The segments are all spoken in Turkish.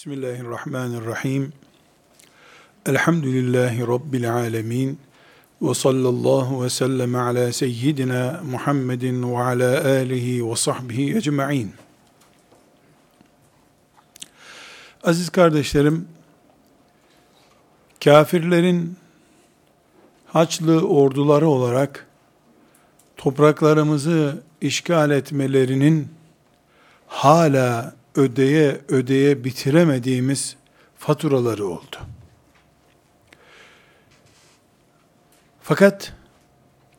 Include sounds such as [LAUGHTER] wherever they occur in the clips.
Bismillahirrahmanirrahim. Elhamdülillahi Rabbil alemin. Ve sallallahu ve sellem ala seyyidina Muhammedin ve ala alihi ve sahbihi ecma'in. Aziz kardeşlerim, kafirlerin Haçlı orduları olarak topraklarımızı işgal etmelerinin hala ödeye ödeye bitiremediğimiz faturaları oldu. Fakat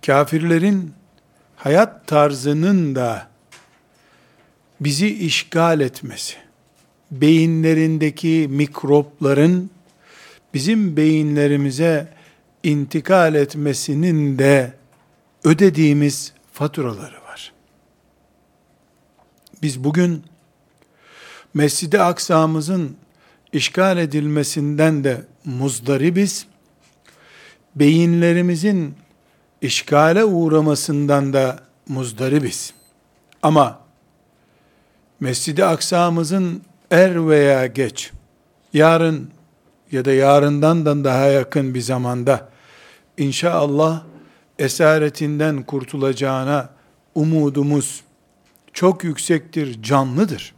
kafirlerin hayat tarzının da bizi işgal etmesi, beyinlerindeki mikropların bizim beyinlerimize intikal etmesinin de ödediğimiz faturaları var. Biz bugün Mescid-i Aksa'mızın işgal edilmesinden de muzdaribiz. Beyinlerimizin işgale uğramasından da muzdaribiz. Ama Mescid-i Aksa'mızın er veya geç, yarın ya da yarından da daha yakın bir zamanda inşallah esaretinden kurtulacağına umudumuz çok yüksektir, canlıdır.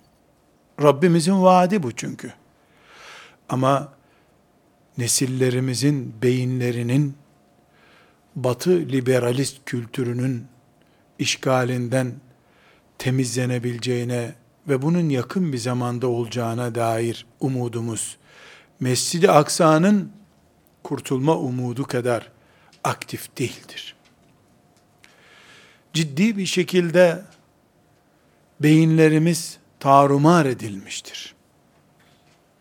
Rabbimizin vaadi bu çünkü. Ama nesillerimizin beyinlerinin batı liberalist kültürünün işgalinden temizlenebileceğine ve bunun yakın bir zamanda olacağına dair umudumuz Mescid-i Aksa'nın kurtulma umudu kadar aktif değildir. Ciddi bir şekilde beyinlerimiz tarumar edilmiştir.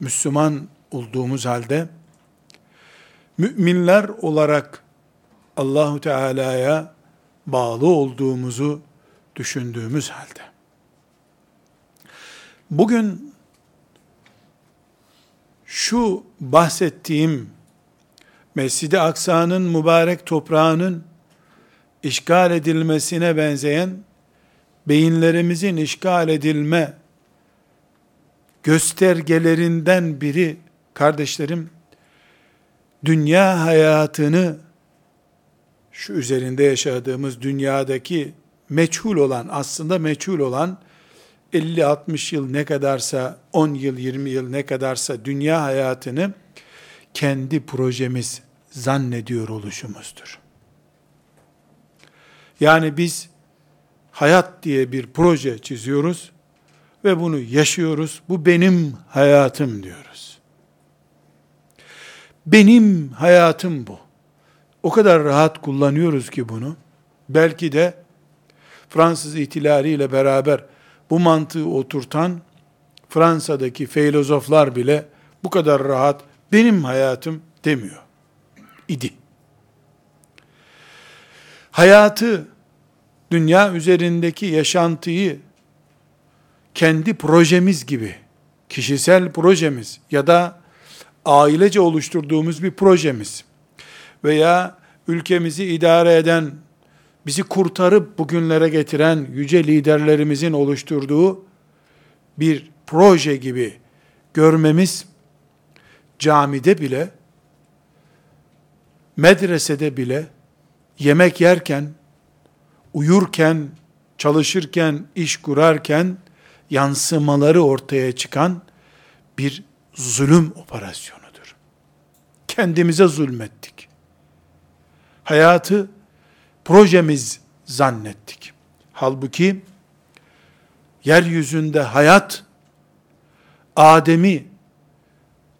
Müslüman olduğumuz halde müminler olarak Allahu Teala'ya bağlı olduğumuzu düşündüğümüz halde bugün şu bahsettiğim Mescid-i Aksa'nın mübarek toprağının işgal edilmesine benzeyen beyinlerimizin işgal edilme göstergelerinden biri kardeşlerim dünya hayatını şu üzerinde yaşadığımız dünyadaki meçhul olan aslında meçhul olan 50-60 yıl ne kadarsa 10 yıl 20 yıl ne kadarsa dünya hayatını kendi projemiz zannediyor oluşumuzdur. Yani biz hayat diye bir proje çiziyoruz ve bunu yaşıyoruz. Bu benim hayatım diyoruz. Benim hayatım bu. O kadar rahat kullanıyoruz ki bunu. Belki de Fransız ihtilaliyle beraber bu mantığı oturtan Fransa'daki filozoflar bile bu kadar rahat benim hayatım demiyor. idi. Hayatı, dünya üzerindeki yaşantıyı kendi projemiz gibi, kişisel projemiz ya da ailece oluşturduğumuz bir projemiz veya ülkemizi idare eden, bizi kurtarıp bugünlere getiren yüce liderlerimizin oluşturduğu bir proje gibi görmemiz camide bile medresede bile yemek yerken, uyurken, çalışırken, iş kurarken yansımaları ortaya çıkan bir zulüm operasyonudur. Kendimize zulmettik. Hayatı projemiz zannettik. Halbuki yeryüzünde hayat Adem'i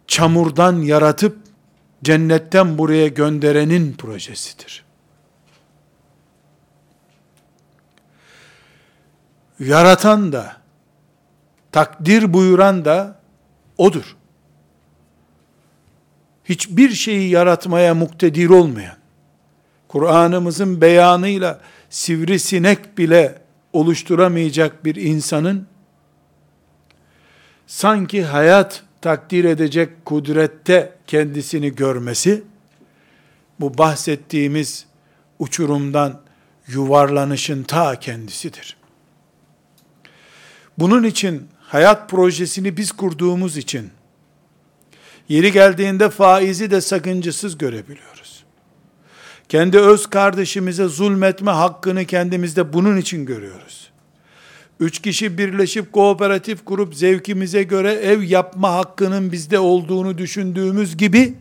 çamurdan yaratıp cennetten buraya gönderenin projesidir. Yaratan da, takdir buyuran da odur. Hiçbir şeyi yaratmaya muktedir olmayan, Kur'an'ımızın beyanıyla sivrisinek bile oluşturamayacak bir insanın, sanki hayat takdir edecek kudrette kendisini görmesi, bu bahsettiğimiz uçurumdan yuvarlanışın ta kendisidir. Bunun için hayat projesini biz kurduğumuz için Yeri geldiğinde faizi de sakıncasız görebiliyoruz. Kendi öz kardeşimize zulmetme hakkını kendimizde bunun için görüyoruz. Üç kişi birleşip kooperatif kurup zevkimize göre ev yapma hakkının bizde olduğunu düşündüğümüz gibi,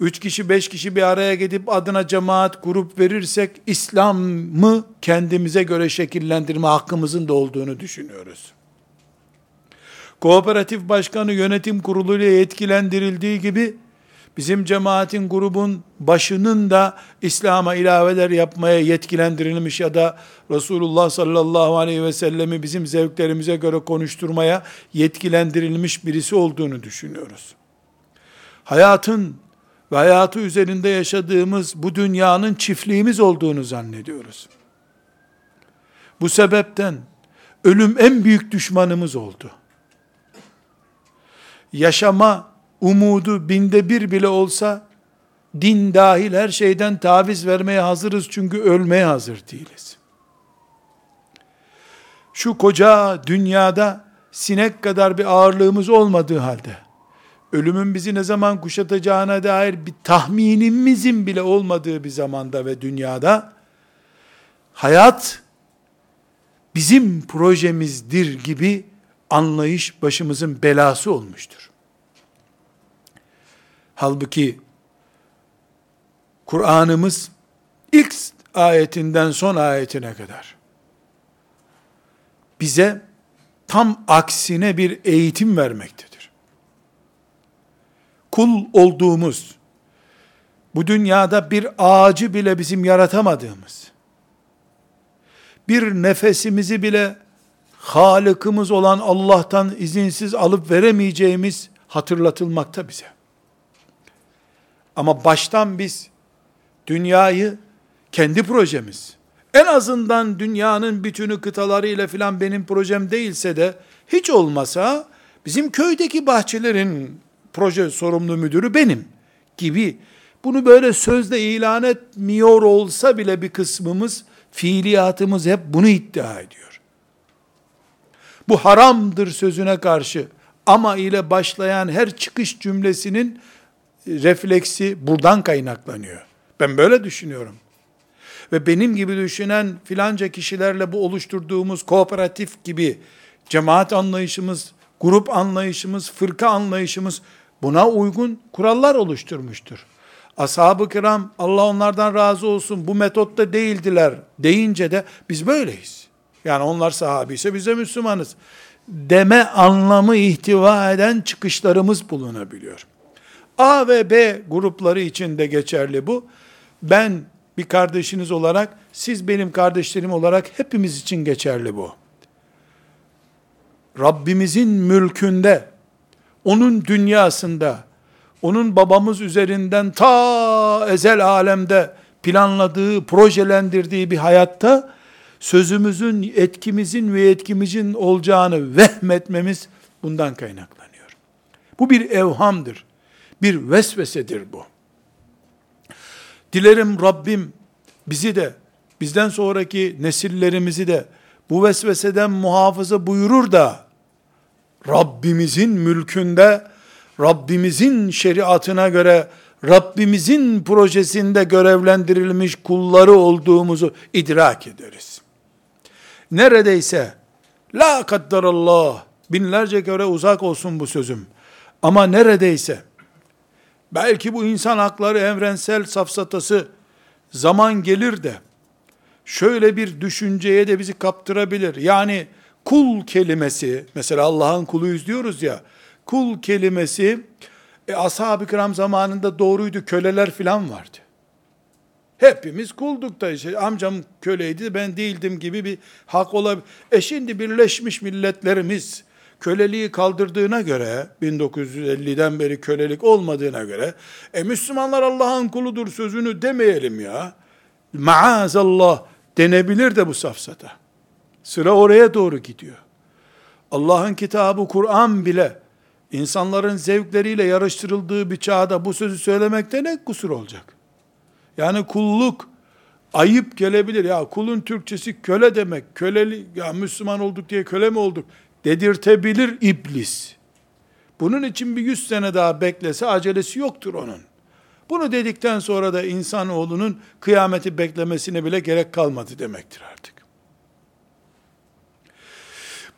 üç kişi beş kişi bir araya gidip adına cemaat kurup verirsek, İslam'ı kendimize göre şekillendirme hakkımızın da olduğunu düşünüyoruz. Kooperatif başkanı yönetim kuruluyla yetkilendirildiği gibi, bizim cemaatin grubun başının da İslam'a ilaveler yapmaya yetkilendirilmiş ya da Resulullah sallallahu aleyhi ve sellemi bizim zevklerimize göre konuşturmaya yetkilendirilmiş birisi olduğunu düşünüyoruz. Hayatın ve hayatı üzerinde yaşadığımız bu dünyanın çiftliğimiz olduğunu zannediyoruz. Bu sebepten ölüm en büyük düşmanımız oldu. Yaşama umudu binde bir bile olsa, din dahil her şeyden taviz vermeye hazırız çünkü ölmeye hazır değiliz. Şu koca dünyada sinek kadar bir ağırlığımız olmadığı halde, ölümün bizi ne zaman kuşatacağına dair bir tahminimizin bile olmadığı bir zamanda ve dünyada, hayat bizim projemizdir gibi anlayış başımızın belası olmuştur. Halbuki Kur'an'ımız ilk ayetinden son ayetine kadar bize tam aksine bir eğitim vermektedir. Kul olduğumuz, bu dünyada bir ağacı bile bizim yaratamadığımız, bir nefesimizi bile Halıkımız olan Allah'tan izinsiz alıp veremeyeceğimiz hatırlatılmakta bize. Ama baştan biz dünyayı kendi projemiz, en azından dünyanın bütünü kıtalarıyla filan benim projem değilse de hiç olmasa bizim köydeki bahçelerin proje sorumlu müdürü benim gibi bunu böyle sözde ilan etmiyor olsa bile bir kısmımız fiiliyatımız hep bunu iddia ediyor. Bu haramdır sözüne karşı ama ile başlayan her çıkış cümlesinin refleksi buradan kaynaklanıyor. Ben böyle düşünüyorum. Ve benim gibi düşünen filanca kişilerle bu oluşturduğumuz kooperatif gibi cemaat anlayışımız, grup anlayışımız, fırka anlayışımız buna uygun kurallar oluşturmuştur. Ashab-ı kiram Allah onlardan razı olsun bu metotta değildiler deyince de biz böyleyiz. Yani onlar sahabi ise biz de Müslümanız. Deme anlamı ihtiva eden çıkışlarımız bulunabiliyor. A ve B grupları için de geçerli bu. Ben bir kardeşiniz olarak, siz benim kardeşlerim olarak hepimiz için geçerli bu. Rabbimizin mülkünde, onun dünyasında, onun babamız üzerinden ta ezel alemde planladığı, projelendirdiği bir hayatta sözümüzün, etkimizin ve etkimizin olacağını vehmetmemiz bundan kaynaklanıyor. Bu bir evhamdır. Bir vesvesedir bu. Dilerim Rabbim bizi de, bizden sonraki nesillerimizi de bu vesveseden muhafaza buyurur da, Rabbimizin mülkünde, Rabbimizin şeriatına göre, Rabbimizin projesinde görevlendirilmiş kulları olduğumuzu idrak ederiz. Neredeyse, la kaddarallah, binlerce kere uzak olsun bu sözüm. Ama neredeyse, belki bu insan hakları evrensel safsatası zaman gelir de, şöyle bir düşünceye de bizi kaptırabilir. Yani kul kelimesi, mesela Allah'ın kuluyuz diyoruz ya, kul kelimesi, e, ashab-ı kiram zamanında doğruydu, köleler filan vardı. Hepimiz kulduk da işte amcam köleydi ben değildim gibi bir hak olabilir. E şimdi Birleşmiş Milletlerimiz köleliği kaldırdığına göre 1950'den beri kölelik olmadığına göre e Müslümanlar Allah'ın kuludur sözünü demeyelim ya. Maazallah denebilir de bu safsata. Sıra oraya doğru gidiyor. Allah'ın kitabı Kur'an bile insanların zevkleriyle yarıştırıldığı bir çağda bu sözü söylemekte ne kusur olacak? Yani kulluk ayıp gelebilir. Ya kulun Türkçesi köle demek. Köleli ya Müslüman olduk diye köle mi olduk? Dedirtebilir iblis. Bunun için bir yüz sene daha beklese acelesi yoktur onun. Bunu dedikten sonra da insanoğlunun kıyameti beklemesine bile gerek kalmadı demektir artık.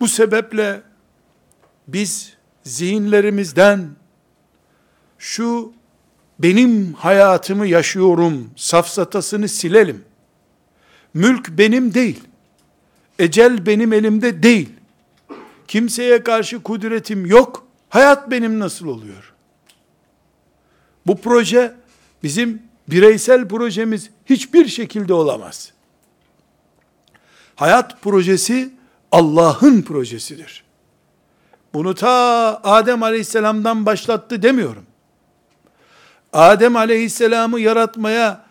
Bu sebeple biz zihinlerimizden şu benim hayatımı yaşıyorum safsatasını silelim. Mülk benim değil. Ecel benim elimde değil. Kimseye karşı kudretim yok. Hayat benim nasıl oluyor? Bu proje bizim bireysel projemiz hiçbir şekilde olamaz. Hayat projesi Allah'ın projesidir. Bunu ta Adem Aleyhisselam'dan başlattı demiyorum. Adem Aleyhisselam'ı yaratmaya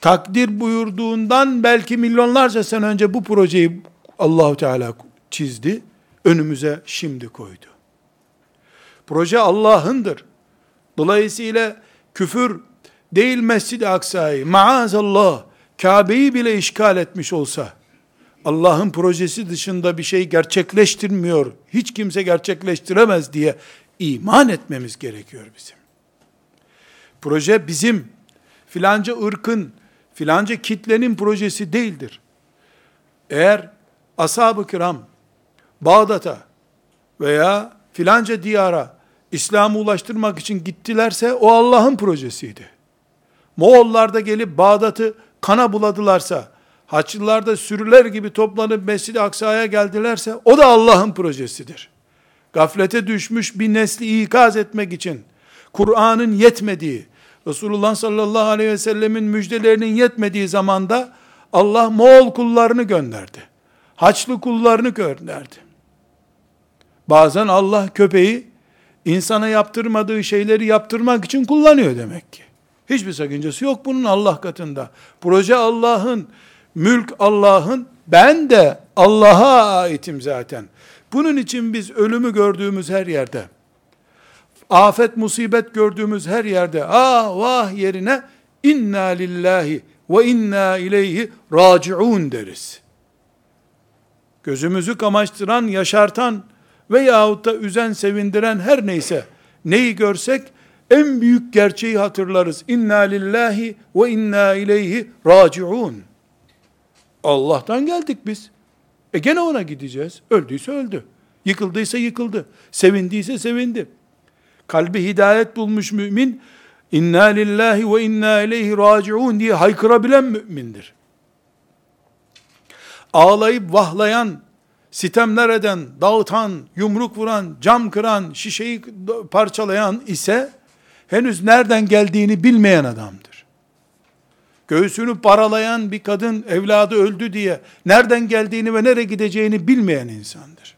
takdir buyurduğundan belki milyonlarca sene önce bu projeyi Allahu Teala çizdi. Önümüze şimdi koydu. Proje Allah'ındır. Dolayısıyla küfür değil Mescid-i Aksa'yı, maazallah, Kabe'yi bile işgal etmiş olsa, Allah'ın projesi dışında bir şey gerçekleştirmiyor, hiç kimse gerçekleştiremez diye iman etmemiz gerekiyor bizim. Proje bizim, filanca ırkın, filanca kitlenin projesi değildir. Eğer ashab-ı kiram, Bağdat'a veya filanca diyara İslam'ı ulaştırmak için gittilerse o Allah'ın projesiydi. Moğollar da gelip Bağdat'ı kana buladılarsa, Haçlılar da sürüler gibi toplanıp Mescid-i Aksa'ya geldilerse o da Allah'ın projesidir. Gaflete düşmüş bir nesli ikaz etmek için Kur'an'ın yetmediği, Resulullah sallallahu aleyhi ve sellemin müjdelerinin yetmediği zamanda Allah Moğol kullarını gönderdi. Haçlı kullarını gönderdi. Bazen Allah köpeği insana yaptırmadığı şeyleri yaptırmak için kullanıyor demek ki. Hiçbir sakıncası yok bunun Allah katında. Proje Allah'ın, mülk Allah'ın, ben de Allah'a aitim zaten. Bunun için biz ölümü gördüğümüz her yerde, afet musibet gördüğümüz her yerde, ah vah yerine inna lillahi ve inna ileyhi raciun deriz. Gözümüzü kamaştıran, yaşartan, veyahut da üzen, sevindiren her neyse neyi görsek en büyük gerçeği hatırlarız. İnna lillahi ve inna ileyhi raciun. Allah'tan geldik biz. E gene ona gideceğiz. Öldüyse öldü. Yıkıldıysa yıkıldı. Sevindiyse sevindi. Kalbi hidayet bulmuş mümin, inna lillahi ve inna ileyhi raciun diye haykırabilen mümindir. Ağlayıp vahlayan, sitemler eden, dağıtan, yumruk vuran, cam kıran, şişeyi parçalayan ise henüz nereden geldiğini bilmeyen adamdır. Göğsünü paralayan bir kadın evladı öldü diye nereden geldiğini ve nereye gideceğini bilmeyen insandır.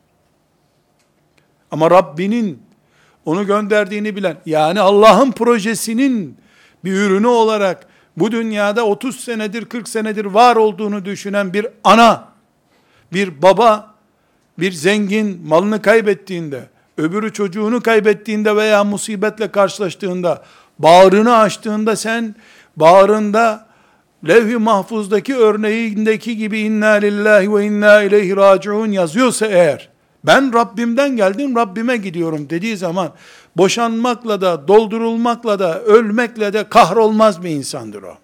Ama Rabbinin onu gönderdiğini bilen, yani Allah'ın projesinin bir ürünü olarak bu dünyada 30 senedir 40 senedir var olduğunu düşünen bir ana, bir baba bir zengin malını kaybettiğinde, öbürü çocuğunu kaybettiğinde veya musibetle karşılaştığında, bağrını açtığında sen, bağrında levh-i mahfuzdaki örneğindeki gibi inna lillahi ve inna ileyhi raciun yazıyorsa eğer, ben Rabbimden geldim, Rabbime gidiyorum dediği zaman, boşanmakla da, doldurulmakla da, ölmekle de kahrolmaz bir insandır o.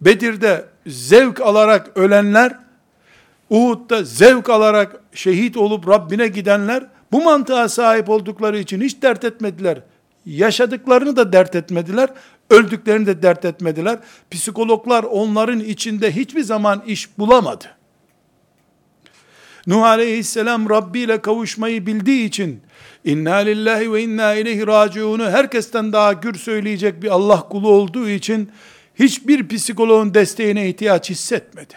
Bedir'de zevk alarak ölenler, Uhud'da zevk alarak şehit olup Rabbine gidenler bu mantığa sahip oldukları için hiç dert etmediler. Yaşadıklarını da dert etmediler, öldüklerini de dert etmediler. Psikologlar onların içinde hiçbir zaman iş bulamadı. Nuh aleyhisselam Rabbi ile kavuşmayı bildiği için inna lillahi ve inna ileyhi raciunu herkesten daha gür söyleyecek bir Allah kulu olduğu için hiçbir psikoloğun desteğine ihtiyaç hissetmedi.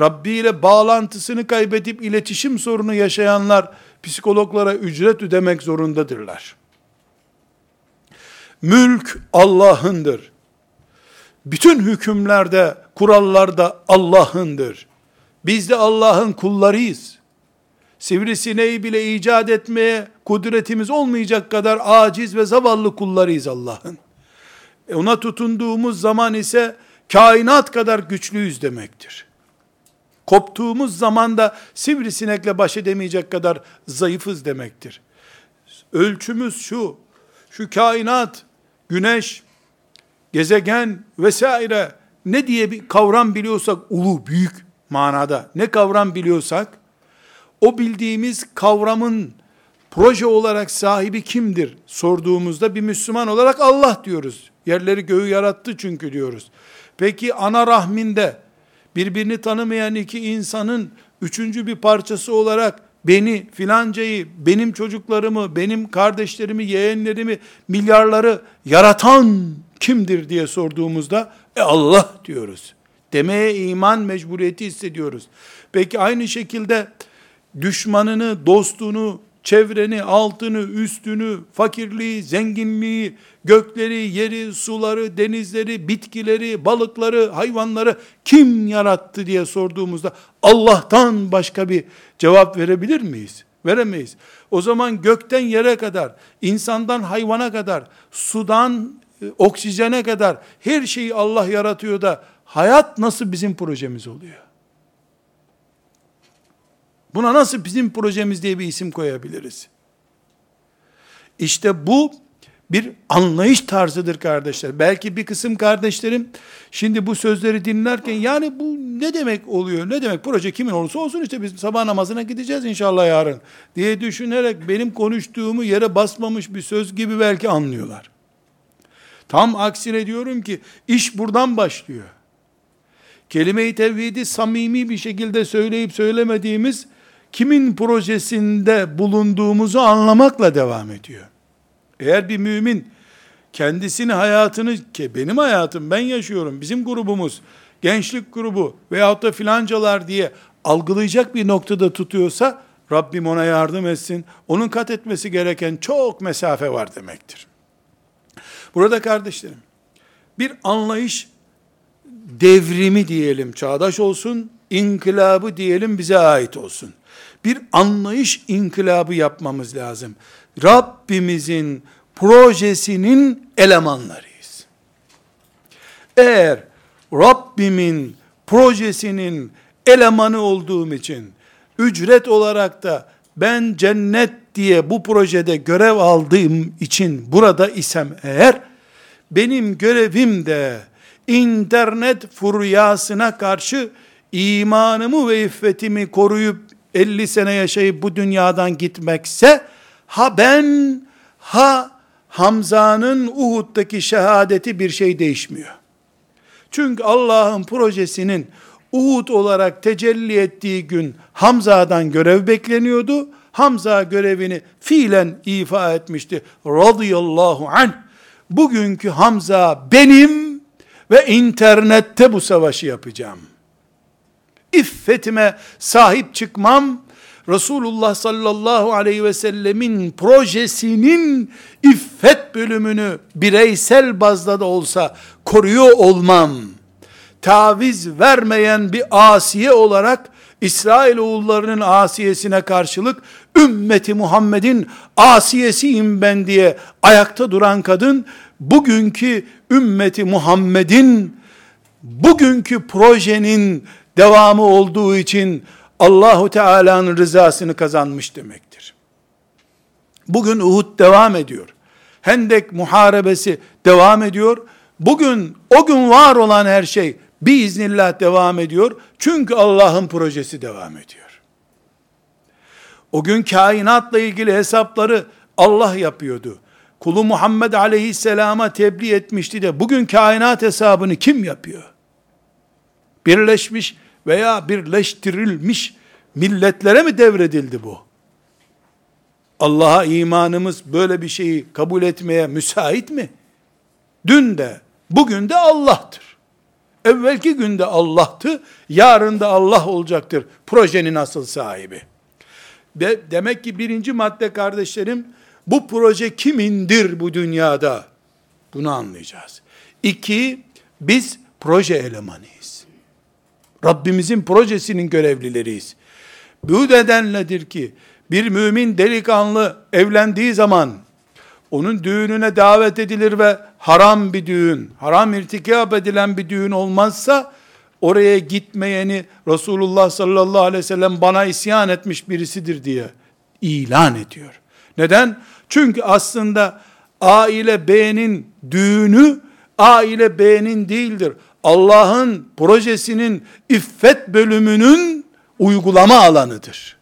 Rabbi ile bağlantısını kaybedip iletişim sorunu yaşayanlar psikologlara ücret ödemek zorundadırlar. Mülk Allah'ındır. Bütün hükümlerde, kurallarda Allah'ındır. Biz de Allah'ın kullarıyız. Sivrisineği bile icat etmeye kudretimiz olmayacak kadar aciz ve zavallı kullarıyız Allah'ın. E ona tutunduğumuz zaman ise kainat kadar güçlüyüz demektir. Koptuğumuz zaman da sivrisinekle baş edemeyecek kadar zayıfız demektir. ölçümüz şu, şu kainat, güneş, gezegen vesaire ne diye bir kavram biliyorsak ulu büyük manada ne kavram biliyorsak o bildiğimiz kavramın proje olarak sahibi kimdir sorduğumuzda bir Müslüman olarak Allah diyoruz. Yerleri göğü yarattı çünkü diyoruz. Peki ana rahminde birbirini tanımayan iki insanın üçüncü bir parçası olarak beni, filancayı, benim çocuklarımı, benim kardeşlerimi, yeğenlerimi, milyarları yaratan kimdir diye sorduğumuzda e Allah diyoruz. Demeye iman mecburiyeti hissediyoruz. Peki aynı şekilde düşmanını, dostunu, çevreni, altını, üstünü, fakirliği, zenginliği, gökleri, yeri, suları, denizleri, bitkileri, balıkları, hayvanları kim yarattı diye sorduğumuzda Allah'tan başka bir cevap verebilir miyiz? Veremeyiz. O zaman gökten yere kadar, insandan hayvana kadar, sudan e, oksijene kadar her şeyi Allah yaratıyor da hayat nasıl bizim projemiz oluyor? Buna nasıl bizim projemiz diye bir isim koyabiliriz? İşte bu bir anlayış tarzıdır kardeşler. Belki bir kısım kardeşlerim şimdi bu sözleri dinlerken yani bu ne demek oluyor? Ne demek? Proje kimin olursa olsun işte biz sabah namazına gideceğiz inşallah yarın diye düşünerek benim konuştuğumu yere basmamış bir söz gibi belki anlıyorlar. Tam aksine diyorum ki iş buradan başlıyor. Kelime-i tevhidi samimi bir şekilde söyleyip söylemediğimiz kimin projesinde bulunduğumuzu anlamakla devam ediyor. Eğer bir mümin kendisini hayatını ki benim hayatım ben yaşıyorum bizim grubumuz gençlik grubu veyahut da filancalar diye algılayacak bir noktada tutuyorsa Rabbim ona yardım etsin. Onun kat etmesi gereken çok mesafe var demektir. Burada kardeşlerim bir anlayış devrimi diyelim çağdaş olsun, inkılabı diyelim bize ait olsun. Bir anlayış inkılabı yapmamız lazım. Rabbimizin projesinin elemanlarıyız. Eğer Rabbimin projesinin elemanı olduğum için ücret olarak da ben cennet diye bu projede görev aldığım için burada isem eğer benim görevim de internet furyasına karşı imanımı ve iffetimi koruyup 50 sene yaşayıp bu dünyadan gitmekse ha ben ha Hamza'nın Uhud'daki şehadeti bir şey değişmiyor. Çünkü Allah'ın projesinin Uhud olarak tecelli ettiği gün Hamza'dan görev bekleniyordu. Hamza görevini fiilen ifa etmişti. Radıyallahu anh. Bugünkü Hamza benim ve internette bu savaşı yapacağım. İffetime sahip çıkmam, Resulullah sallallahu aleyhi ve sellemin projesinin iffet bölümünü bireysel bazda da olsa koruyor olmam, taviz vermeyen bir asiye olarak İsrail oğullarının asiyesine karşılık ümmeti Muhammed'in asiyesiyim ben diye ayakta duran kadın bugünkü ümmeti Muhammed'in bugünkü projenin devamı olduğu için Allahu Teala'nın rızasını kazanmış demektir. Bugün Uhud devam ediyor. Hendek muharebesi devam ediyor. Bugün o gün var olan her şey biiznillah devam ediyor. Çünkü Allah'ın projesi devam ediyor. O gün kainatla ilgili hesapları Allah yapıyordu. Kulu Muhammed aleyhisselama tebliğ etmişti de bugün kainat hesabını kim yapıyor? Birleşmiş veya birleştirilmiş milletlere mi devredildi bu? Allah'a imanımız böyle bir şeyi kabul etmeye müsait mi? Dün de, bugün de Allah'tır. Evvelki günde Allah'tı, yarın da Allah olacaktır. Projenin asıl sahibi. De, demek ki birinci madde kardeşlerim, bu proje kimindir bu dünyada? Bunu anlayacağız. İki, biz proje elemanıyız. Rabbimizin projesinin görevlileriyiz. Bu nedenledir ki bir mümin delikanlı evlendiği zaman onun düğününe davet edilir ve haram bir düğün, haram irtikap edilen bir düğün olmazsa oraya gitmeyeni Resulullah sallallahu aleyhi ve sellem bana isyan etmiş birisidir diye ilan ediyor. Neden? Çünkü aslında A ile B'nin düğünü A ile B'nin değildir. Allah'ın projesinin iffet bölümünün uygulama alanıdır.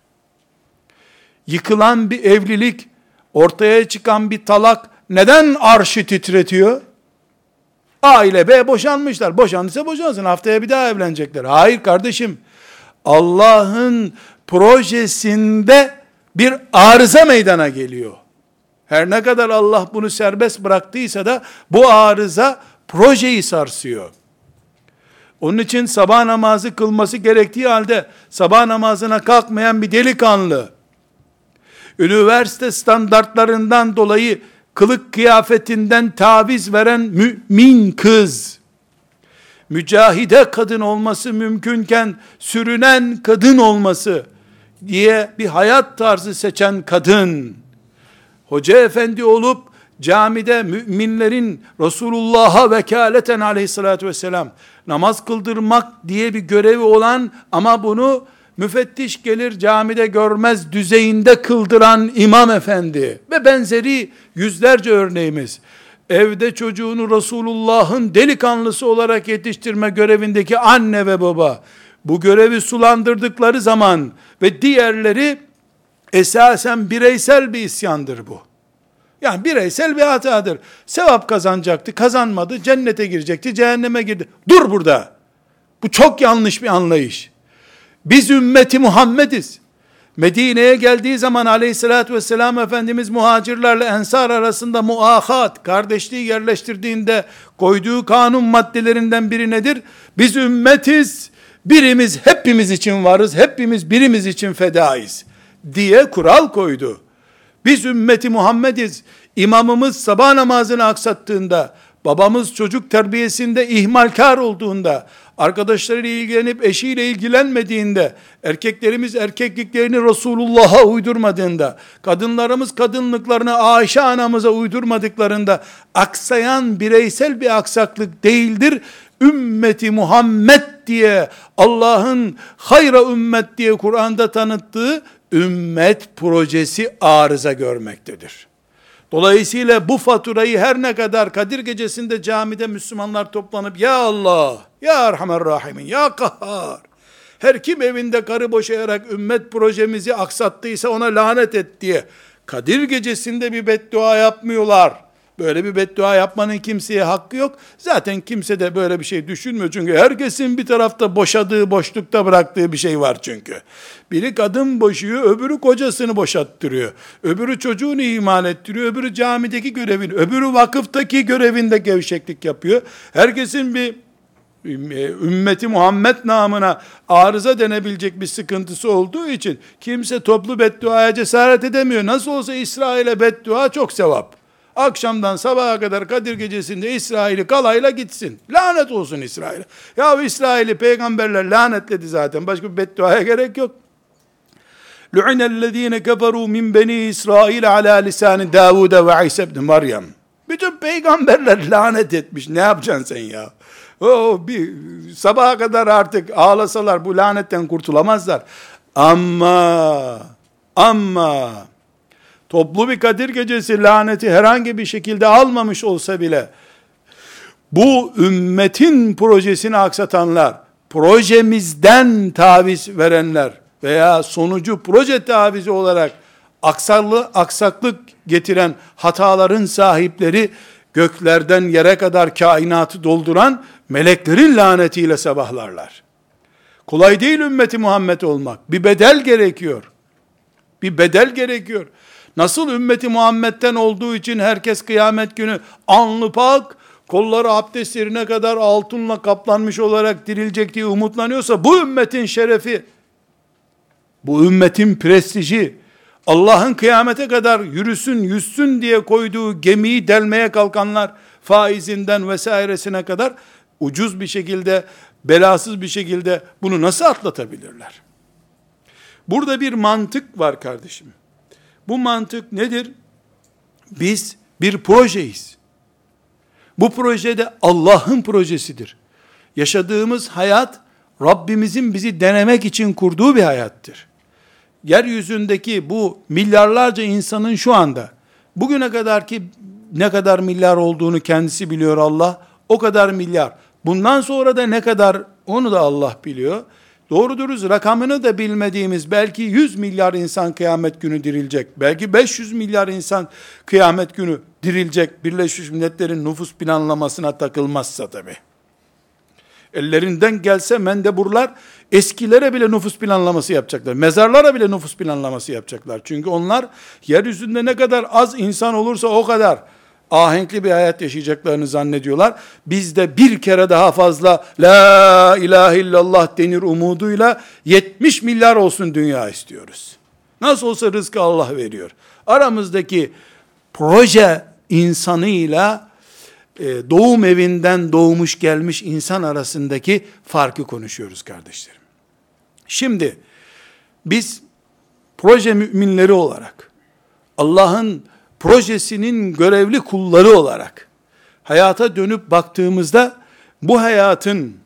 Yıkılan bir evlilik, ortaya çıkan bir talak neden arşı titretiyor? A ile B boşanmışlar. Boşandıysa boşansın. Haftaya bir daha evlenecekler. Hayır kardeşim. Allah'ın projesinde bir arıza meydana geliyor. Her ne kadar Allah bunu serbest bıraktıysa da bu arıza projeyi sarsıyor. Onun için sabah namazı kılması gerektiği halde sabah namazına kalkmayan bir delikanlı, üniversite standartlarından dolayı kılık kıyafetinden taviz veren mümin kız, mücahide kadın olması mümkünken sürünen kadın olması diye bir hayat tarzı seçen kadın, hoca efendi olup camide müminlerin Resulullah'a vekaleten aleyhissalatü vesselam namaz kıldırmak diye bir görevi olan ama bunu müfettiş gelir camide görmez düzeyinde kıldıran imam efendi ve benzeri yüzlerce örneğimiz. Evde çocuğunu Resulullah'ın delikanlısı olarak yetiştirme görevindeki anne ve baba bu görevi sulandırdıkları zaman ve diğerleri esasen bireysel bir isyandır bu. Yani bireysel bir hatadır. Sevap kazanacaktı, kazanmadı, cennete girecekti, cehenneme girdi. Dur burada. Bu çok yanlış bir anlayış. Biz ümmeti Muhammediz. Medine'ye geldiği zaman aleyhissalatü vesselam Efendimiz muhacirlerle ensar arasında muahat, kardeşliği yerleştirdiğinde koyduğu kanun maddelerinden biri nedir? Biz ümmetiz, birimiz hepimiz için varız, hepimiz birimiz için fedaiz diye kural koydu. Biz ümmeti Muhammediz. İmamımız sabah namazını aksattığında, babamız çocuk terbiyesinde ihmalkar olduğunda, arkadaşlarıyla ilgilenip eşiyle ilgilenmediğinde, erkeklerimiz erkekliklerini Resulullah'a uydurmadığında, kadınlarımız kadınlıklarını Ayşe anamıza uydurmadıklarında, aksayan bireysel bir aksaklık değildir. Ümmeti Muhammed diye Allah'ın hayra ümmet diye Kur'an'da tanıttığı ümmet projesi arıza görmektedir. Dolayısıyla bu faturayı her ne kadar Kadir gecesinde camide Müslümanlar toplanıp ya Allah, ya Erhamer Rahimin, ya Kahhar, her kim evinde karı boşayarak ümmet projemizi aksattıysa ona lanet et diye Kadir gecesinde bir beddua yapmıyorlar. Böyle bir beddua yapmanın kimseye hakkı yok. Zaten kimse de böyle bir şey düşünmüyor. Çünkü herkesin bir tarafta boşadığı, boşlukta bıraktığı bir şey var çünkü. Biri kadın boşuyor, öbürü kocasını boşattırıyor. Öbürü çocuğunu iman ettiriyor, öbürü camideki görevini, öbürü vakıftaki görevinde gevşeklik yapıyor. Herkesin bir ümmeti Muhammed namına arıza denebilecek bir sıkıntısı olduğu için kimse toplu bedduaya cesaret edemiyor. Nasıl olsa İsrail'e beddua çok sevap. Akşamdan sabaha kadar Kadir gecesinde İsrail'i kalayla gitsin. Lanet olsun İsrail'e. Ya İsrail'i peygamberler lanetledi zaten. Başka bir bedduaya gerek yok. لُعِنَ الَّذ۪ينَ كَفَرُوا مِنْ بَنِي İsrail ala lisani Davud ve İsa ibn Meryem. Bütün peygamberler lanet etmiş. Ne yapacaksın sen ya? O bir sabaha kadar artık ağlasalar bu lanetten kurtulamazlar. Ama ama toplu bir Kadir gecesi laneti herhangi bir şekilde almamış olsa bile bu ümmetin projesini aksatanlar, projemizden taviz verenler veya sonucu proje tavizi olarak aksarlı, aksaklık getiren hataların sahipleri göklerden yere kadar kainatı dolduran meleklerin lanetiyle sabahlarlar. Kolay değil ümmeti Muhammed olmak. Bir bedel gerekiyor. Bir bedel gerekiyor. Nasıl ümmeti Muhammed'den olduğu için herkes kıyamet günü anlı pak, kolları abdest yerine kadar altınla kaplanmış olarak dirilecek diye umutlanıyorsa bu ümmetin şerefi, bu ümmetin prestiji, Allah'ın kıyamete kadar yürüsün, yüzsün diye koyduğu gemiyi delmeye kalkanlar, faizinden vesairesine kadar ucuz bir şekilde, belasız bir şekilde bunu nasıl atlatabilirler? Burada bir mantık var kardeşim. Bu mantık nedir? Biz bir projeyiz. Bu projede Allah'ın projesidir. Yaşadığımız hayat Rabbimizin bizi denemek için kurduğu bir hayattır. yeryüzündeki bu milyarlarca insanın şu anda bugüne kadar ki ne kadar milyar olduğunu kendisi biliyor Allah. O kadar milyar. Bundan sonra da ne kadar onu da Allah biliyor. Doğru dürüst rakamını da bilmediğimiz belki 100 milyar insan kıyamet günü dirilecek. Belki 500 milyar insan kıyamet günü dirilecek. Birleşmiş Milletler'in nüfus planlamasına takılmazsa tabi. Ellerinden gelse mendeburlar eskilere bile nüfus planlaması yapacaklar. Mezarlara bile nüfus planlaması yapacaklar. Çünkü onlar yeryüzünde ne kadar az insan olursa o kadar ahenkli bir hayat yaşayacaklarını zannediyorlar. Biz de bir kere daha fazla la ilahe illallah denir umuduyla 70 milyar olsun dünya istiyoruz. Nasıl olsa rızkı Allah veriyor. Aramızdaki proje insanıyla e, doğum evinden doğmuş gelmiş insan arasındaki farkı konuşuyoruz kardeşlerim. Şimdi biz proje müminleri olarak Allah'ın projesinin görevli kulları olarak hayata dönüp baktığımızda bu hayatın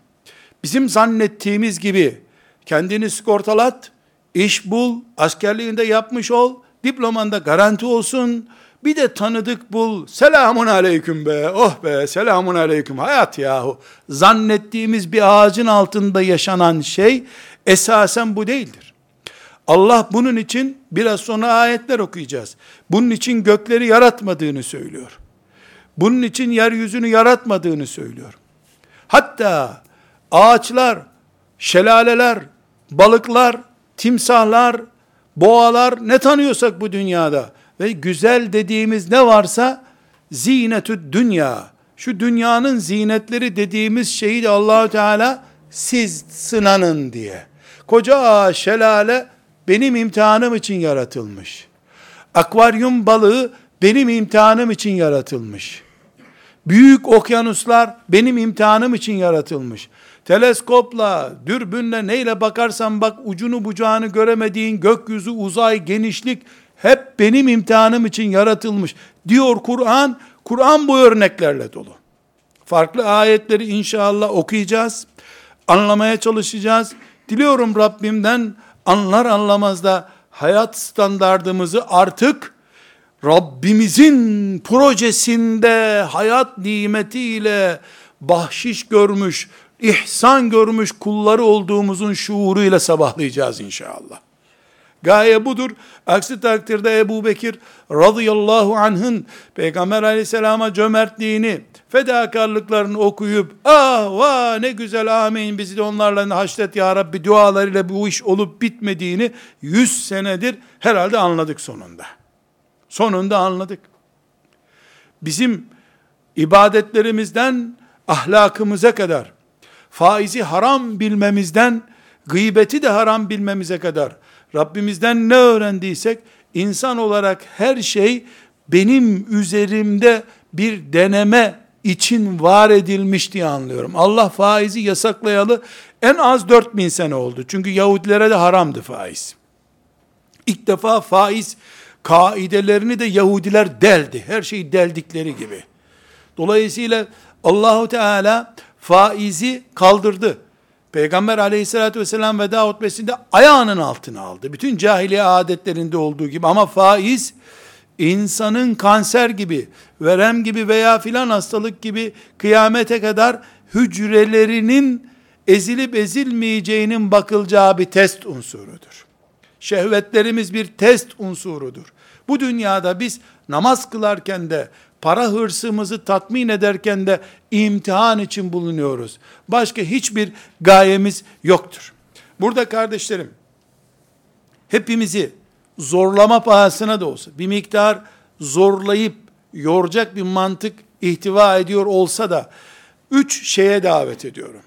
bizim zannettiğimiz gibi kendini sigortalat, iş bul, askerliğinde yapmış ol, diplomanda garanti olsun, bir de tanıdık bul, selamun aleyküm be, oh be, selamun aleyküm, hayat yahu. Zannettiğimiz bir ağacın altında yaşanan şey, esasen bu değildir. Allah bunun için biraz sonra ayetler okuyacağız. Bunun için gökleri yaratmadığını söylüyor. Bunun için yeryüzünü yaratmadığını söylüyor. Hatta ağaçlar, şelaleler, balıklar, timsahlar, boğalar ne tanıyorsak bu dünyada ve güzel dediğimiz ne varsa zinetü dünya. Şu dünyanın zinetleri dediğimiz şeyi de Allahu Teala siz sınanın diye. Koca ağaç, şelale benim imtihanım için yaratılmış. Akvaryum balığı benim imtihanım için yaratılmış. Büyük okyanuslar benim imtihanım için yaratılmış. Teleskopla, dürbünle neyle bakarsan bak ucunu bucağını göremediğin gökyüzü, uzay, genişlik hep benim imtihanım için yaratılmış. Diyor Kur'an, Kur'an bu örneklerle dolu. Farklı ayetleri inşallah okuyacağız, anlamaya çalışacağız. Diliyorum Rabbimden anlar anlamaz da hayat standardımızı artık Rabbimizin projesinde hayat nimetiyle bahşiş görmüş, ihsan görmüş kulları olduğumuzun şuuruyla sabahlayacağız inşallah. Gaye budur. Aksi takdirde Ebu Bekir radıyallahu anh'ın Peygamber aleyhisselama cömertliğini, fedakarlıklarını okuyup, ah vah ne güzel amin bizi de onlarla haşret ya Rabbi dualarıyla bu iş olup bitmediğini 100 senedir herhalde anladık sonunda. Sonunda anladık. Bizim ibadetlerimizden ahlakımıza kadar, faizi haram bilmemizden, gıybeti de haram bilmemize kadar, Rabbimizden ne öğrendiysek, insan olarak her şey benim üzerimde bir deneme için var edilmiş diye anlıyorum. Allah faizi yasaklayalı en az 4000 sene oldu. Çünkü Yahudilere de haramdı faiz. İlk defa faiz kaidelerini de Yahudiler deldi. Her şeyi deldikleri gibi. Dolayısıyla Allahu Teala faizi kaldırdı. Peygamber aleyhissalatü vesselam veda hutbesinde ayağının altına aldı. Bütün cahiliye adetlerinde olduğu gibi ama faiz insanın kanser gibi, verem gibi veya filan hastalık gibi kıyamete kadar hücrelerinin ezilip ezilmeyeceğinin bakılacağı bir test unsurudur. Şehvetlerimiz bir test unsurudur. Bu dünyada biz namaz kılarken de, para hırsımızı tatmin ederken de imtihan için bulunuyoruz. Başka hiçbir gayemiz yoktur. Burada kardeşlerim, hepimizi zorlama pahasına da olsa, bir miktar zorlayıp yoracak bir mantık ihtiva ediyor olsa da, üç şeye davet ediyorum.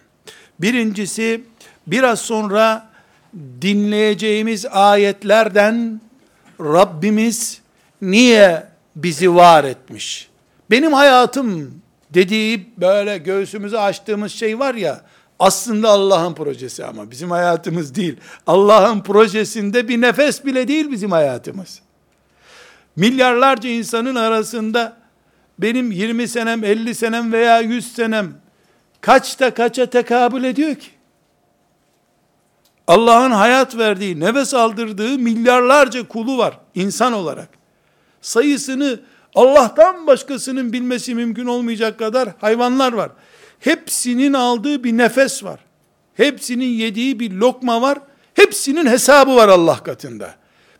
Birincisi, biraz sonra dinleyeceğimiz ayetlerden Rabbimiz niye bizi var etmiş? Benim hayatım dediği böyle göğsümüzü açtığımız şey var ya, aslında Allah'ın projesi ama bizim hayatımız değil. Allah'ın projesinde bir nefes bile değil bizim hayatımız. Milyarlarca insanın arasında benim 20 senem, 50 senem veya 100 senem kaçta kaça tekabül ediyor ki? Allah'ın hayat verdiği, nefes aldırdığı milyarlarca kulu var insan olarak. Sayısını Allah'tan başkasının bilmesi mümkün olmayacak kadar hayvanlar var. Hepsinin aldığı bir nefes var. Hepsinin yediği bir lokma var. Hepsinin hesabı var Allah katında.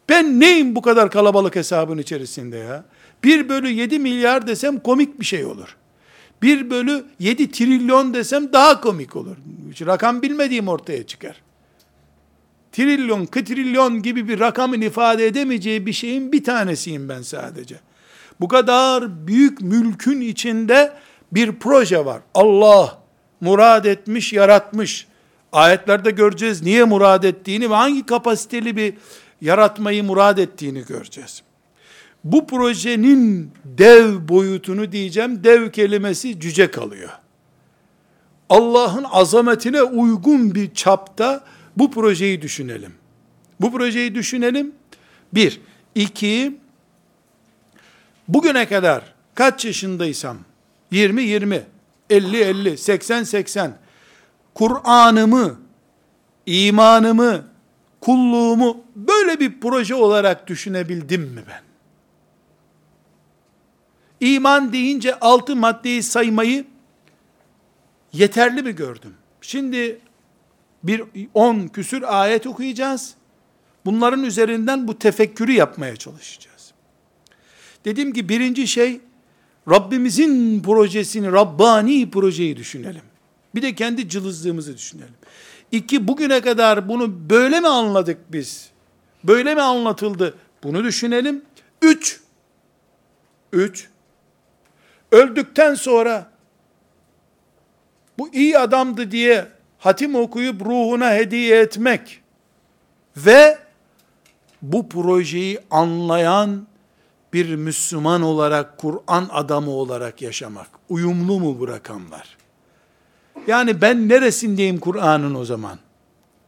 Ben neyim bu kadar kalabalık hesabın içerisinde ya? 1 bölü 7 milyar desem komik bir şey olur. 1 bölü 7 trilyon desem daha komik olur. Hiç rakam bilmediğim ortaya çıkar. Trilyon, kıtrilyon gibi bir rakamın ifade edemeyeceği bir şeyin bir tanesiyim ben sadece. Bu kadar büyük mülkün içinde bir proje var. Allah murad etmiş, yaratmış. Ayetlerde göreceğiz niye murad ettiğini ve hangi kapasiteli bir yaratmayı murad ettiğini göreceğiz. Bu projenin dev boyutunu diyeceğim, dev kelimesi cüce kalıyor. Allah'ın azametine uygun bir çapta bu projeyi düşünelim. Bu projeyi düşünelim. Bir. iki, bugüne kadar kaç yaşındaysam, 20, 20, 50, 50, 80, 80, Kur'an'ımı, imanımı, kulluğumu böyle bir proje olarak düşünebildim mi ben? İman deyince altı maddeyi saymayı yeterli mi gördüm? Şimdi bir on küsür ayet okuyacağız. Bunların üzerinden bu tefekkürü yapmaya çalışacağız. Dedim ki birinci şey Rabbimizin projesini, Rabbani projeyi düşünelim. Bir de kendi cılızlığımızı düşünelim. İki, bugüne kadar bunu böyle mi anladık biz? Böyle mi anlatıldı? Bunu düşünelim. Üç, üç, öldükten sonra bu iyi adamdı diye hatim okuyup ruhuna hediye etmek ve bu projeyi anlayan bir Müslüman olarak, Kur'an adamı olarak yaşamak. Uyumlu mu bu rakamlar? Yani ben neresindeyim Kur'an'ın o zaman?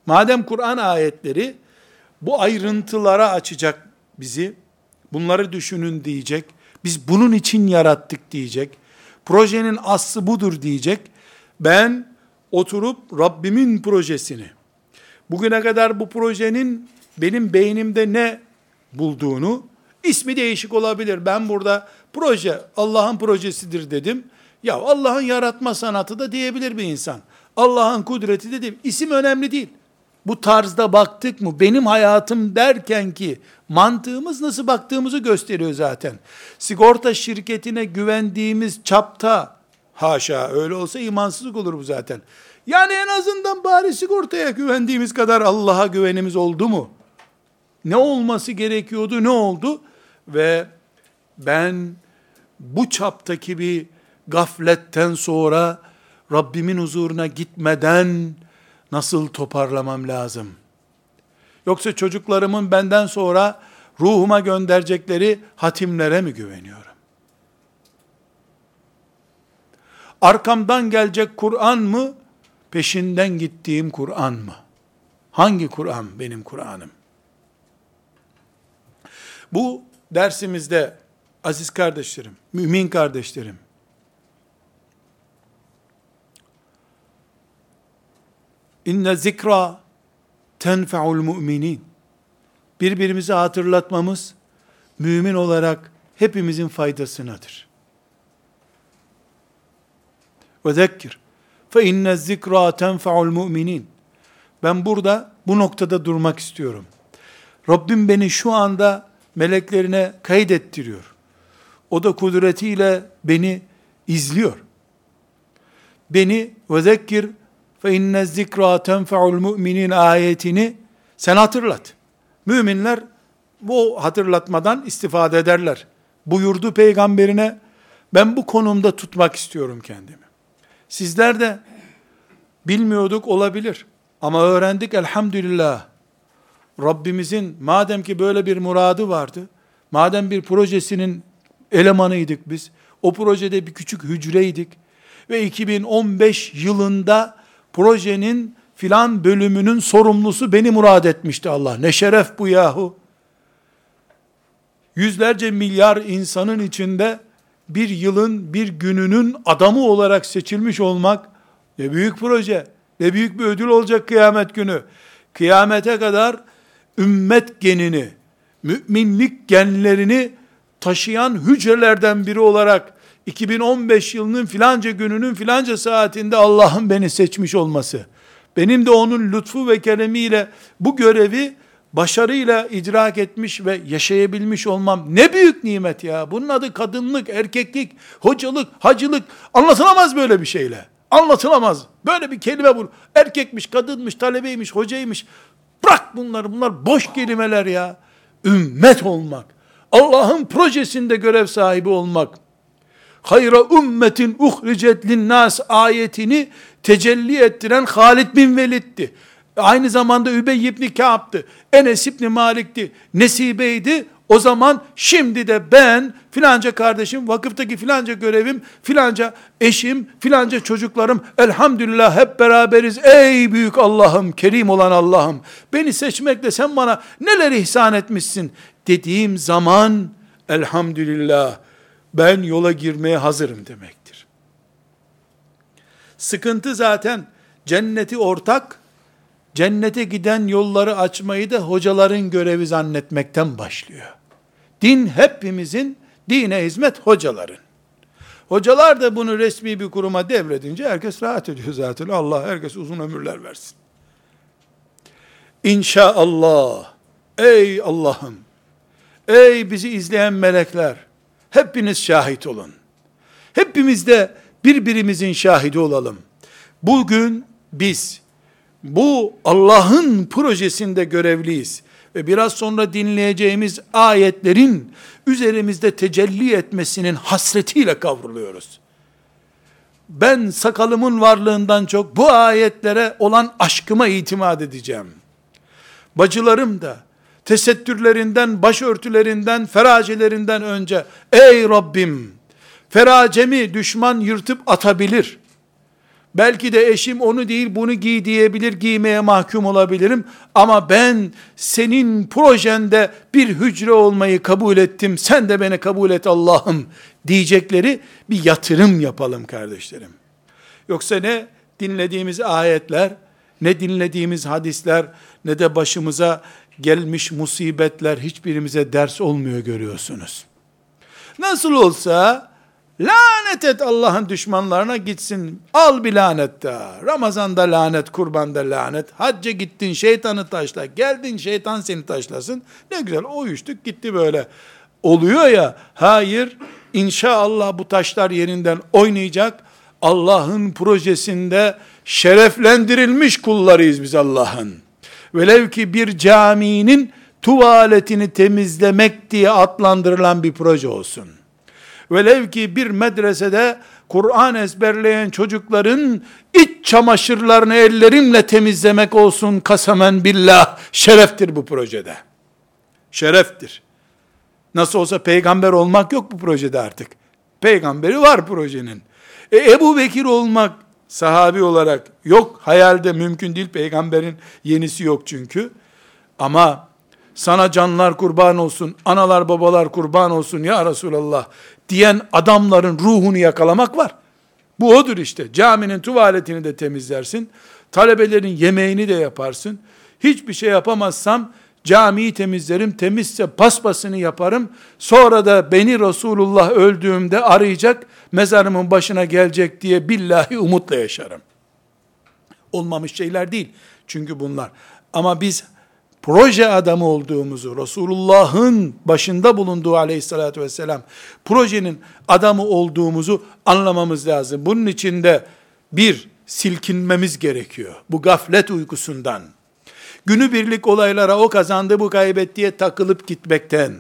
Madem Kur'an ayetleri bu ayrıntılara açacak bizi, bunları düşünün diyecek, biz bunun için yarattık diyecek, projenin aslı budur diyecek, ben oturup Rabbimin projesini, bugüne kadar bu projenin benim beynimde ne bulduğunu, ismi değişik olabilir. Ben burada proje, Allah'ın projesidir dedim. Ya Allah'ın yaratma sanatı da diyebilir bir insan. Allah'ın kudreti dedim. İsim önemli değil. Bu tarzda baktık mı benim hayatım derken ki mantığımız nasıl baktığımızı gösteriyor zaten. Sigorta şirketine güvendiğimiz çapta haşa öyle olsa imansızlık olur bu zaten. Yani en azından bari sigortaya güvendiğimiz kadar Allah'a güvenimiz oldu mu? Ne olması gerekiyordu ne oldu? Ve ben bu çaptaki bir gafletten sonra Rabbimin huzuruna gitmeden nasıl toparlamam lazım? Yoksa çocuklarımın benden sonra ruhuma gönderecekleri hatimlere mi güveniyorum? Arkamdan gelecek Kur'an mı? Peşinden gittiğim Kur'an mı? Hangi Kur'an benim Kur'an'ım? Bu dersimizde aziz kardeşlerim, mümin kardeşlerim, İnne zikra tenfe'ul müminin. Birbirimizi hatırlatmamız mümin olarak hepimizin faydasınadır. Ve zekkir fe inne zikra tenfe'ul müminin. Ben burada bu noktada durmak istiyorum. Rabbim beni şu anda meleklerine kaydettiriyor. O da kudretiyle beni izliyor. Beni ve zekkir fe inne zikra tenfe'ul müminin ayetini sen hatırlat. Müminler bu hatırlatmadan istifade ederler. Buyurdu peygamberine ben bu konumda tutmak istiyorum kendimi. Sizler de bilmiyorduk olabilir ama öğrendik elhamdülillah. Rabbimizin madem ki böyle bir muradı vardı, madem bir projesinin elemanıydık biz, o projede bir küçük hücreydik ve 2015 yılında projenin filan bölümünün sorumlusu beni murad etmişti Allah. Ne şeref bu yahu. Yüzlerce milyar insanın içinde bir yılın, bir gününün adamı olarak seçilmiş olmak ne büyük proje, ne büyük bir ödül olacak kıyamet günü. kıyamete kadar ümmet genini, müminlik genlerini taşıyan hücrelerden biri olarak 2015 yılının filanca gününün filanca saatinde Allah'ın beni seçmiş olması, benim de onun lütfu ve keremiyle bu görevi başarıyla idrak etmiş ve yaşayabilmiş olmam ne büyük nimet ya. Bunun adı kadınlık, erkeklik, hocalık, hacılık anlatılamaz böyle bir şeyle. Anlatılamaz. Böyle bir kelime bu. Erkekmiş, kadınmış, talebeymiş, hocaymış. Bırak bunları. Bunlar boş kelimeler ya. Ümmet olmak. Allah'ın projesinde görev sahibi olmak. Hayra ümmetin uhricet linnas ayetini tecelli ettiren Halid bin Velid'ti. Aynı zamanda Übey ibn Ka'b'tı. Enes ibn Malik'ti. Nesibe'ydi. O zaman şimdi de ben filanca kardeşim, vakıftaki filanca görevim, filanca eşim, filanca çocuklarım, elhamdülillah hep beraberiz. Ey büyük Allah'ım, kerim olan Allah'ım, beni seçmekle sen bana neler ihsan etmişsin dediğim zaman, elhamdülillah ben yola girmeye hazırım demektir. Sıkıntı zaten cenneti ortak, cennete giden yolları açmayı da hocaların görevi zannetmekten başlıyor. Din hepimizin, dine hizmet hocaların. Hocalar da bunu resmi bir kuruma devredince herkes rahat ediyor zaten. Allah herkes uzun ömürler versin. İnşaallah. Ey Allah'ım. Ey bizi izleyen melekler. Hepiniz şahit olun. Hepimiz de birbirimizin şahidi olalım. Bugün biz bu Allah'ın projesinde görevliyiz. Ve biraz sonra dinleyeceğimiz ayetlerin üzerimizde tecelli etmesinin hasretiyle kavruluyoruz. Ben sakalımın varlığından çok bu ayetlere olan aşkıma itimat edeceğim. Bacılarım da tesettürlerinden, başörtülerinden, feracelerinden önce ey Rabbim feracemi düşman yırtıp atabilir. Belki de eşim onu değil bunu giy diyebilir, giymeye mahkum olabilirim. Ama ben senin projende bir hücre olmayı kabul ettim, sen de beni kabul et Allah'ım diyecekleri bir yatırım yapalım kardeşlerim. Yoksa ne dinlediğimiz ayetler, ne dinlediğimiz hadisler, ne de başımıza gelmiş musibetler hiçbirimize ders olmuyor görüyorsunuz. Nasıl olsa Lanet et Allah'ın düşmanlarına gitsin. Al bir lanet daha. Ramazanda lanet, kurbanda lanet. Hacca gittin şeytanı taşla. Geldin şeytan seni taşlasın. Ne güzel uyuştuk gitti böyle. Oluyor ya. Hayır. İnşallah bu taşlar yerinden oynayacak. Allah'ın projesinde şereflendirilmiş kullarıyız biz Allah'ın. Velev ki bir caminin tuvaletini temizlemek diye adlandırılan bir proje olsun. Velev ki bir medresede Kur'an ezberleyen çocukların iç çamaşırlarını ellerimle temizlemek olsun kasamen billah şereftir bu projede. Şereftir. Nasıl olsa peygamber olmak yok bu projede artık. Peygamberi var projenin. E, Ebu Bekir olmak sahabi olarak yok. Hayalde mümkün değil. Peygamberin yenisi yok çünkü. Ama sana canlar kurban olsun, analar babalar kurban olsun ya Resulallah diyen adamların ruhunu yakalamak var. Bu odur işte. Caminin tuvaletini de temizlersin. Talebelerin yemeğini de yaparsın. Hiçbir şey yapamazsam camiyi temizlerim. Temizse paspasını yaparım. Sonra da beni Resulullah öldüğümde arayacak, mezarımın başına gelecek diye billahi umutla yaşarım. Olmamış şeyler değil. Çünkü bunlar. Ama biz proje adamı olduğumuzu, Resulullah'ın başında bulunduğu aleyhissalatü vesselam, projenin adamı olduğumuzu anlamamız lazım. Bunun için de bir, silkinmemiz gerekiyor. Bu gaflet uykusundan. Günübirlik olaylara o kazandı bu kaybettiye takılıp gitmekten,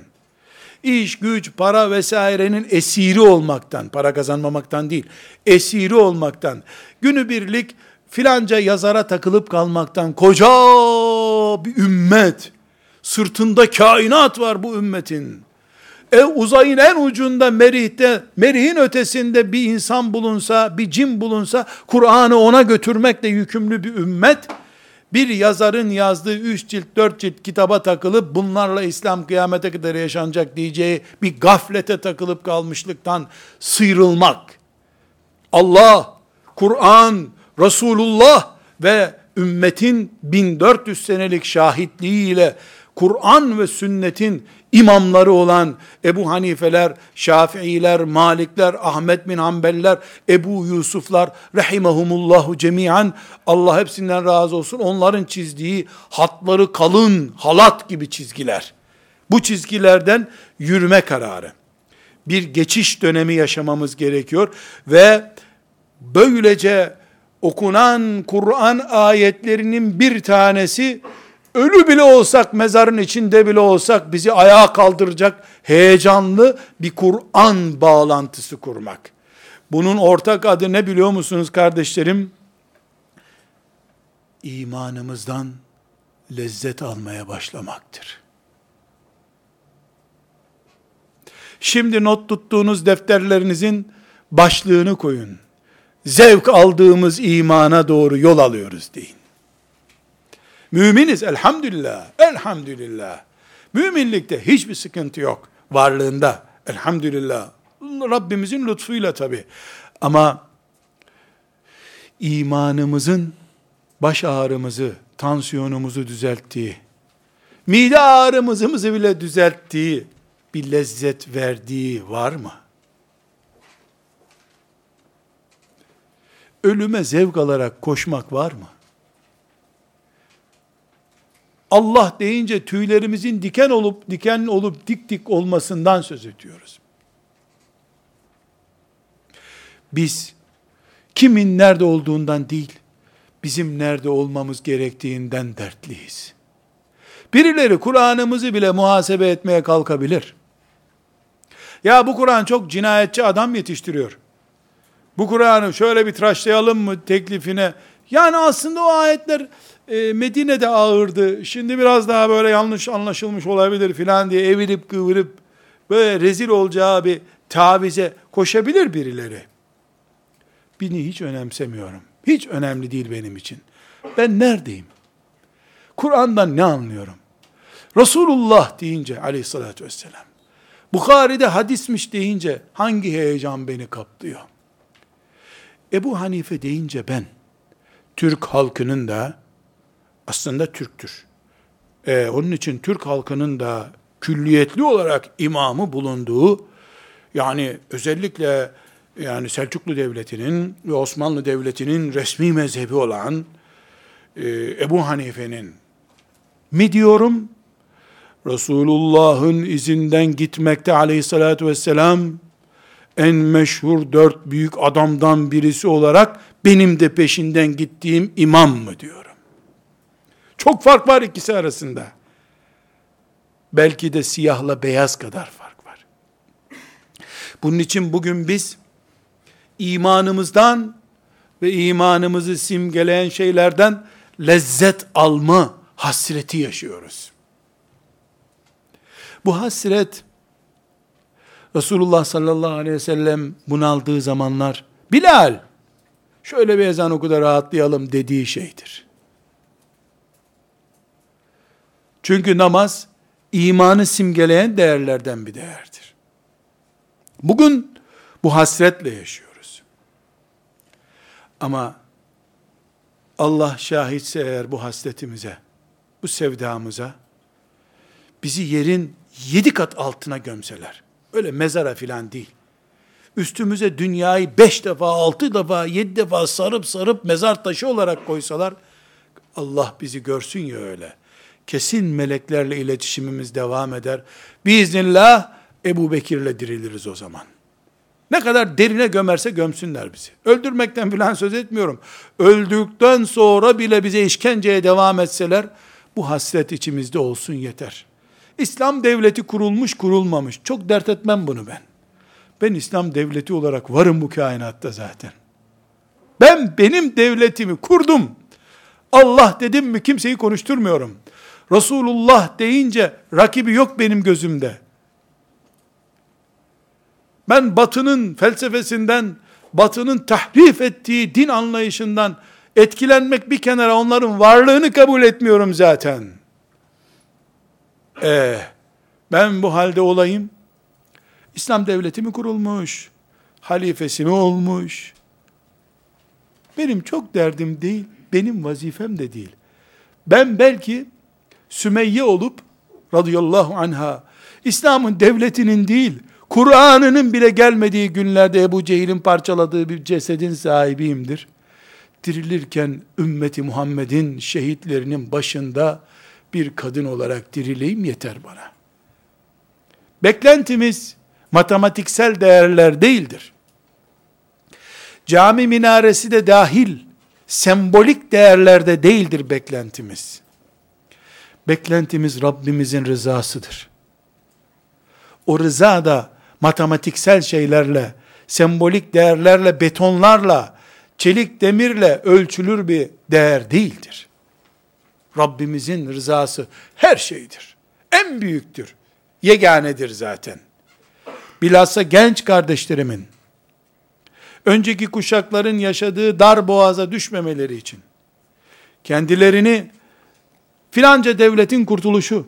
iş, güç, para vesairenin esiri olmaktan, para kazanmamaktan değil, esiri olmaktan, günübirlik filanca yazara takılıp kalmaktan koca bir ümmet, sırtında kainat var bu ümmetin. E uzayın en ucunda Merih'te, Merih'in ötesinde bir insan bulunsa, bir cin bulunsa, Kur'an'ı ona götürmekle yükümlü bir ümmet, bir yazarın yazdığı üç cilt, dört cilt kitaba takılıp, bunlarla İslam kıyamete kadar yaşanacak diyeceği bir gaflete takılıp kalmışlıktan sıyrılmak. Allah, Kur'an, Resulullah ve ümmetin 1400 senelik şahitliğiyle Kur'an ve sünnetin imamları olan Ebu Hanifeler, Şafiiler, Malikler, Ahmet bin Hanbeliler, Ebu Yusuflar, rahimahumullahu cemiyen, Allah hepsinden razı olsun, onların çizdiği hatları kalın, halat gibi çizgiler. Bu çizgilerden yürüme kararı. Bir geçiş dönemi yaşamamız gerekiyor ve böylece okunan Kur'an ayetlerinin bir tanesi ölü bile olsak, mezarın içinde bile olsak bizi ayağa kaldıracak heyecanlı bir Kur'an bağlantısı kurmak. Bunun ortak adı ne biliyor musunuz kardeşlerim? İmanımızdan lezzet almaya başlamaktır. Şimdi not tuttuğunuz defterlerinizin başlığını koyun. Zevk aldığımız imana doğru yol alıyoruz deyin. Müminiz elhamdülillah. Elhamdülillah. Müminlikte hiçbir sıkıntı yok. Varlığında elhamdülillah. Rabbimizin lütfuyla tabi. Ama imanımızın baş ağrımızı, tansiyonumuzu düzelttiği, mide ağrımızı bile düzelttiği bir lezzet verdiği var mı? Ölüme zevk alarak koşmak var mı? Allah deyince tüylerimizin diken olup diken olup dik dik olmasından söz ediyoruz. Biz kimin nerede olduğundan değil, bizim nerede olmamız gerektiğinden dertliyiz. Birileri Kur'an'ımızı bile muhasebe etmeye kalkabilir. Ya bu Kur'an çok cinayetçi adam yetiştiriyor. Bu Kur'an'ı şöyle bir tıraşlayalım mı teklifine. Yani aslında o ayetler e, Medine'de ağırdı. Şimdi biraz daha böyle yanlış anlaşılmış olabilir filan diye evirip kıvırıp böyle rezil olacağı bir tavize koşabilir birileri. Beni hiç önemsemiyorum. Hiç önemli değil benim için. Ben neredeyim? Kur'an'dan ne anlıyorum? Resulullah deyince aleyhissalatü vesselam, Bukhari'de hadismiş deyince hangi heyecan beni kaplıyor? Ebu Hanife deyince ben, Türk halkının da aslında Türktür. Ee, onun için Türk halkının da külliyetli olarak imamı bulunduğu, yani özellikle yani Selçuklu Devleti'nin ve Osmanlı Devleti'nin resmi mezhebi olan e, Ebu Hanife'nin mi diyorum? Resulullah'ın izinden gitmekte aleyhissalatü vesselam en meşhur dört büyük adamdan birisi olarak benim de peşinden gittiğim imam mı diyorum. Çok fark var ikisi arasında. Belki de siyahla beyaz kadar fark var. Bunun için bugün biz imanımızdan ve imanımızı simgeleyen şeylerden lezzet alma hasreti yaşıyoruz. Bu hasret Resulullah sallallahu aleyhi ve sellem bunaldığı zamanlar Bilal şöyle bir ezan oku da rahatlayalım dediği şeydir. Çünkü namaz imanı simgeleyen değerlerden bir değerdir. Bugün bu hasretle yaşıyoruz. Ama Allah şahitse eğer bu hasretimize, bu sevdamıza, bizi yerin yedi kat altına gömseler, öyle mezara filan değil, üstümüze dünyayı beş defa, altı defa, yedi defa sarıp sarıp mezar taşı olarak koysalar, Allah bizi görsün ya öyle kesin meleklerle iletişimimiz devam eder. Biiznillah Ebu Bekir'le diriliriz o zaman. Ne kadar derine gömerse gömsünler bizi. Öldürmekten filan söz etmiyorum. Öldükten sonra bile bize işkenceye devam etseler, bu hasret içimizde olsun yeter. İslam devleti kurulmuş kurulmamış. Çok dert etmem bunu ben. Ben İslam devleti olarak varım bu kainatta zaten. Ben benim devletimi kurdum. Allah dedim mi kimseyi konuşturmuyorum. Resulullah deyince rakibi yok benim gözümde. Ben batının felsefesinden, batının tahrif ettiği din anlayışından etkilenmek bir kenara onların varlığını kabul etmiyorum zaten. Ee, ben bu halde olayım. İslam devleti mi kurulmuş? Halifesi mi olmuş? Benim çok derdim değil. benim vazifem de değil. Ben belki Sümeyye olup radıyallahu anha İslam'ın devletinin değil, Kur'an'ının bile gelmediği günlerde Ebu Cehil'in parçaladığı bir cesedin sahibiyimdir. Dirilirken ümmeti Muhammed'in şehitlerinin başında bir kadın olarak dirileyim yeter bana. Beklentimiz matematiksel değerler değildir. Cami minaresi de dahil sembolik değerlerde değildir beklentimiz. Beklentimiz Rabbimizin rızasıdır. O rıza da matematiksel şeylerle, sembolik değerlerle, betonlarla, çelik demirle ölçülür bir değer değildir. Rabbimizin rızası her şeydir. En büyüktür. Yeganedir zaten. Bilhassa genç kardeşlerimin, önceki kuşakların yaşadığı dar boğaza düşmemeleri için, kendilerini filanca devletin kurtuluşu,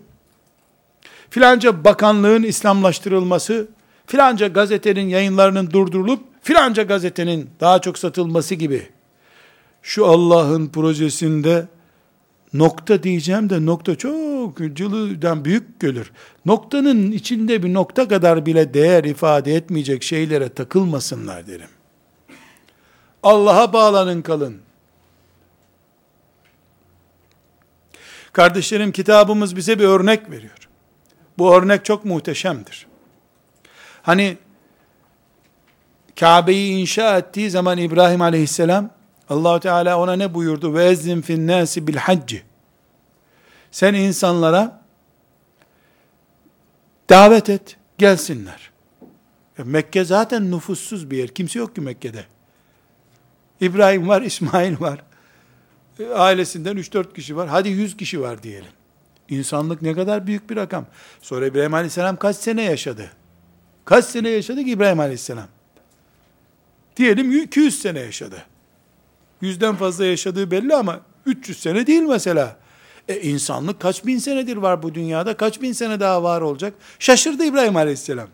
filanca bakanlığın İslamlaştırılması, filanca gazetenin yayınlarının durdurulup, filanca gazetenin daha çok satılması gibi, şu Allah'ın projesinde, nokta diyeceğim de nokta çok cılıdan büyük görür. Noktanın içinde bir nokta kadar bile değer ifade etmeyecek şeylere takılmasınlar derim. Allah'a bağlanın kalın. Kardeşlerim kitabımız bize bir örnek veriyor. Bu örnek çok muhteşemdir. Hani Kabe'yi inşa ettiği zaman İbrahim aleyhisselam Allahu Teala ona ne buyurdu? Ve ezzin fin nasi bil hacci. Sen insanlara davet et, gelsinler. Mekke zaten nüfussuz bir yer. Kimse yok ki Mekke'de. İbrahim var, [LAUGHS] İsmail var. E, ailesinden 3-4 kişi var. Hadi 100 kişi var diyelim. İnsanlık ne kadar büyük bir rakam. Sonra İbrahim Aleyhisselam kaç sene yaşadı? Kaç sene yaşadı ki İbrahim Aleyhisselam? Diyelim 200 sene yaşadı. Yüzden fazla yaşadığı belli ama 300 sene değil mesela. E insanlık kaç bin senedir var bu dünyada, kaç bin sene daha var olacak? Şaşırdı İbrahim Aleyhisselam.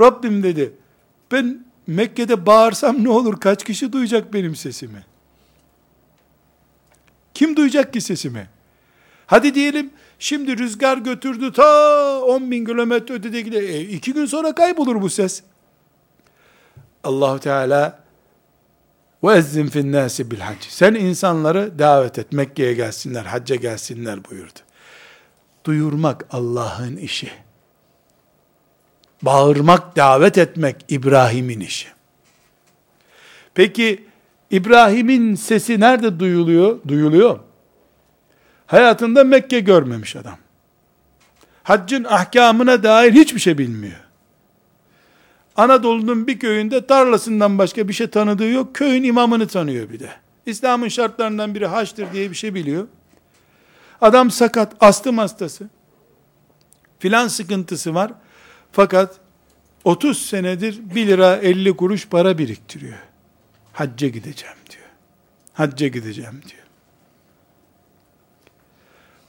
Rabbim dedi, ben Mekke'de bağırsam ne olur, kaç kişi duyacak benim sesimi? Kim duyacak ki sesimi? Hadi diyelim, şimdi rüzgar götürdü ta 10 bin kilometre ötedeki de, e, iki gün sonra kaybolur bu ses. allah Teala fin nasi bil hac. Sen insanları davet et. Mekke'ye gelsinler, hacca gelsinler buyurdu. Duyurmak Allah'ın işi. Bağırmak, davet etmek İbrahim'in işi. Peki İbrahim'in sesi nerede duyuluyor? Duyuluyor. Hayatında Mekke görmemiş adam. Haccın ahkamına dair hiçbir şey bilmiyor. Anadolu'nun bir köyünde tarlasından başka bir şey tanıdığı yok. Köyün imamını tanıyor bir de. İslam'ın şartlarından biri haçtır diye bir şey biliyor. Adam sakat, astım hastası. Filan sıkıntısı var. Fakat 30 senedir 1 lira 50 kuruş para biriktiriyor. Hacca gideceğim diyor. Hacca gideceğim diyor.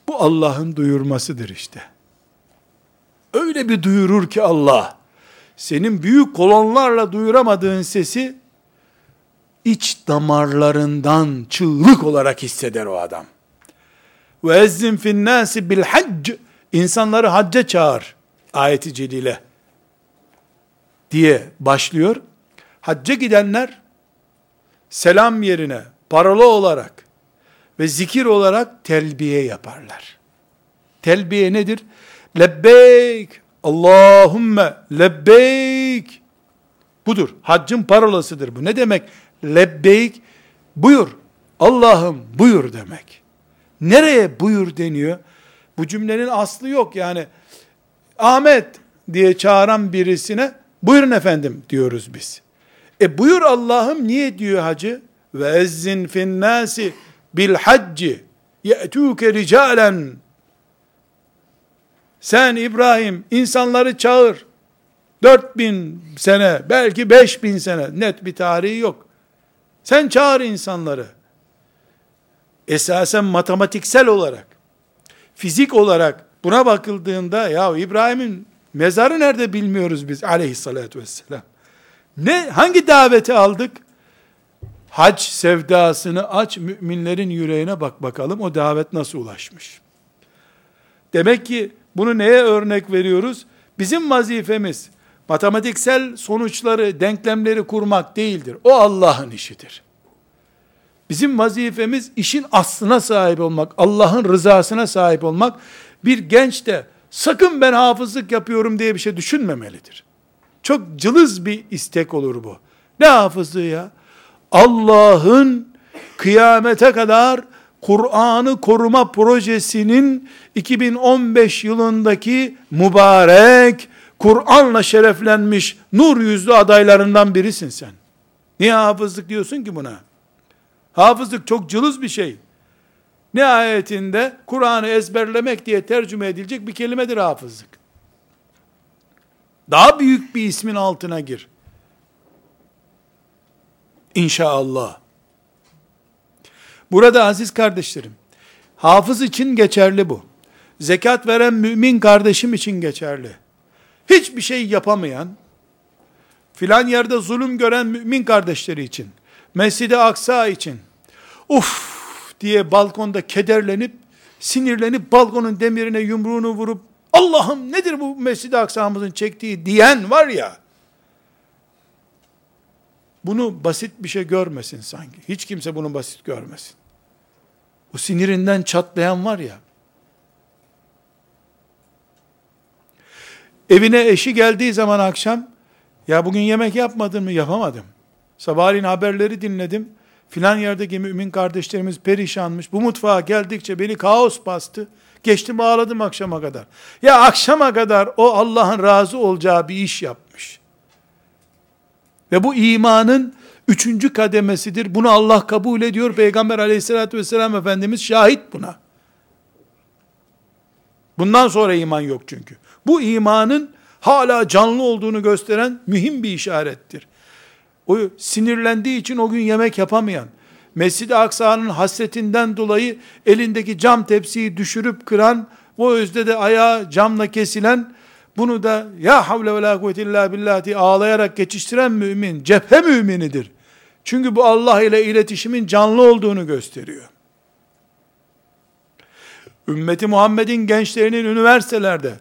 Bu Allah'ın duyurmasıdır işte. Öyle bir duyurur ki Allah, senin büyük kolonlarla duyuramadığın sesi iç damarlarından çığlık olarak hisseder o adam. Ve ezzin fin nasi bil hac insanları hacca çağır ayeti celile diye başlıyor. Hacca gidenler selam yerine paralı olarak ve zikir olarak telbiye yaparlar. Telbiye nedir? Lebbeyk Allahümme lebbeyk. Budur. Haccın parolasıdır bu. Ne demek? Lebbeyk. Buyur. Allah'ım buyur demek. Nereye buyur deniyor? Bu cümlenin aslı yok yani. Ahmet diye çağıran birisine buyurun efendim diyoruz biz. E buyur Allah'ım niye diyor hacı? Ve ezzin fin nasi bil hacci ye'tuke ricalen sen İbrahim insanları çağır. 4000 sene, belki 5000 sene, net bir tarihi yok. Sen çağır insanları. Esasen matematiksel olarak, fizik olarak buna bakıldığında ya İbrahim'in mezarı nerede bilmiyoruz biz aleyhissalatü vesselam. Ne, hangi daveti aldık? hac sevdasını aç, müminlerin yüreğine bak bakalım o davet nasıl ulaşmış. Demek ki bunu neye örnek veriyoruz? Bizim vazifemiz matematiksel sonuçları, denklemleri kurmak değildir. O Allah'ın işidir. Bizim vazifemiz işin aslına sahip olmak, Allah'ın rızasına sahip olmak. Bir genç de sakın ben hafızlık yapıyorum diye bir şey düşünmemelidir. Çok cılız bir istek olur bu. Ne hafızlığı ya? Allah'ın kıyamete kadar Kur'an'ı koruma projesinin 2015 yılındaki mübarek Kur'an'la şereflenmiş nur yüzlü adaylarından birisin sen. Niye hafızlık diyorsun ki buna? Hafızlık çok cılız bir şey. Ne ayetinde Kur'an'ı ezberlemek diye tercüme edilecek bir kelimedir hafızlık. Daha büyük bir ismin altına gir. İnşallah. Burada aziz kardeşlerim, hafız için geçerli bu. Zekat veren mümin kardeşim için geçerli. Hiçbir şey yapamayan, filan yerde zulüm gören mümin kardeşleri için, Mescid-i Aksa için, uf diye balkonda kederlenip, sinirlenip balkonun demirine yumruğunu vurup, Allah'ım nedir bu Mescid-i Aksa'mızın çektiği diyen var ya, bunu basit bir şey görmesin sanki. Hiç kimse bunu basit görmesin. O sinirinden çatlayan var ya, evine eşi geldiği zaman akşam, ya bugün yemek yapmadın mı? Yapamadım. Sabahleyin haberleri dinledim. Filan yerdeki mümin kardeşlerimiz perişanmış. Bu mutfağa geldikçe beni kaos bastı. Geçtim ağladım akşama kadar. Ya akşama kadar o Allah'ın razı olacağı bir iş yapmış. Ve bu imanın üçüncü kademesidir. Bunu Allah kabul ediyor. Peygamber aleyhissalatü vesselam Efendimiz şahit buna. Bundan sonra iman yok çünkü. Bu imanın hala canlı olduğunu gösteren mühim bir işarettir. O sinirlendiği için o gün yemek yapamayan, Mescid-i Aksa'nın hasretinden dolayı elindeki cam tepsiyi düşürüp kıran, o özde de ayağı camla kesilen, bunu da ya havle ve la kuvvete illa billah ağlayarak geçiştiren mümin, cephe müminidir. Çünkü bu Allah ile iletişimin canlı olduğunu gösteriyor. Ümmeti Muhammed'in gençlerinin üniversitelerde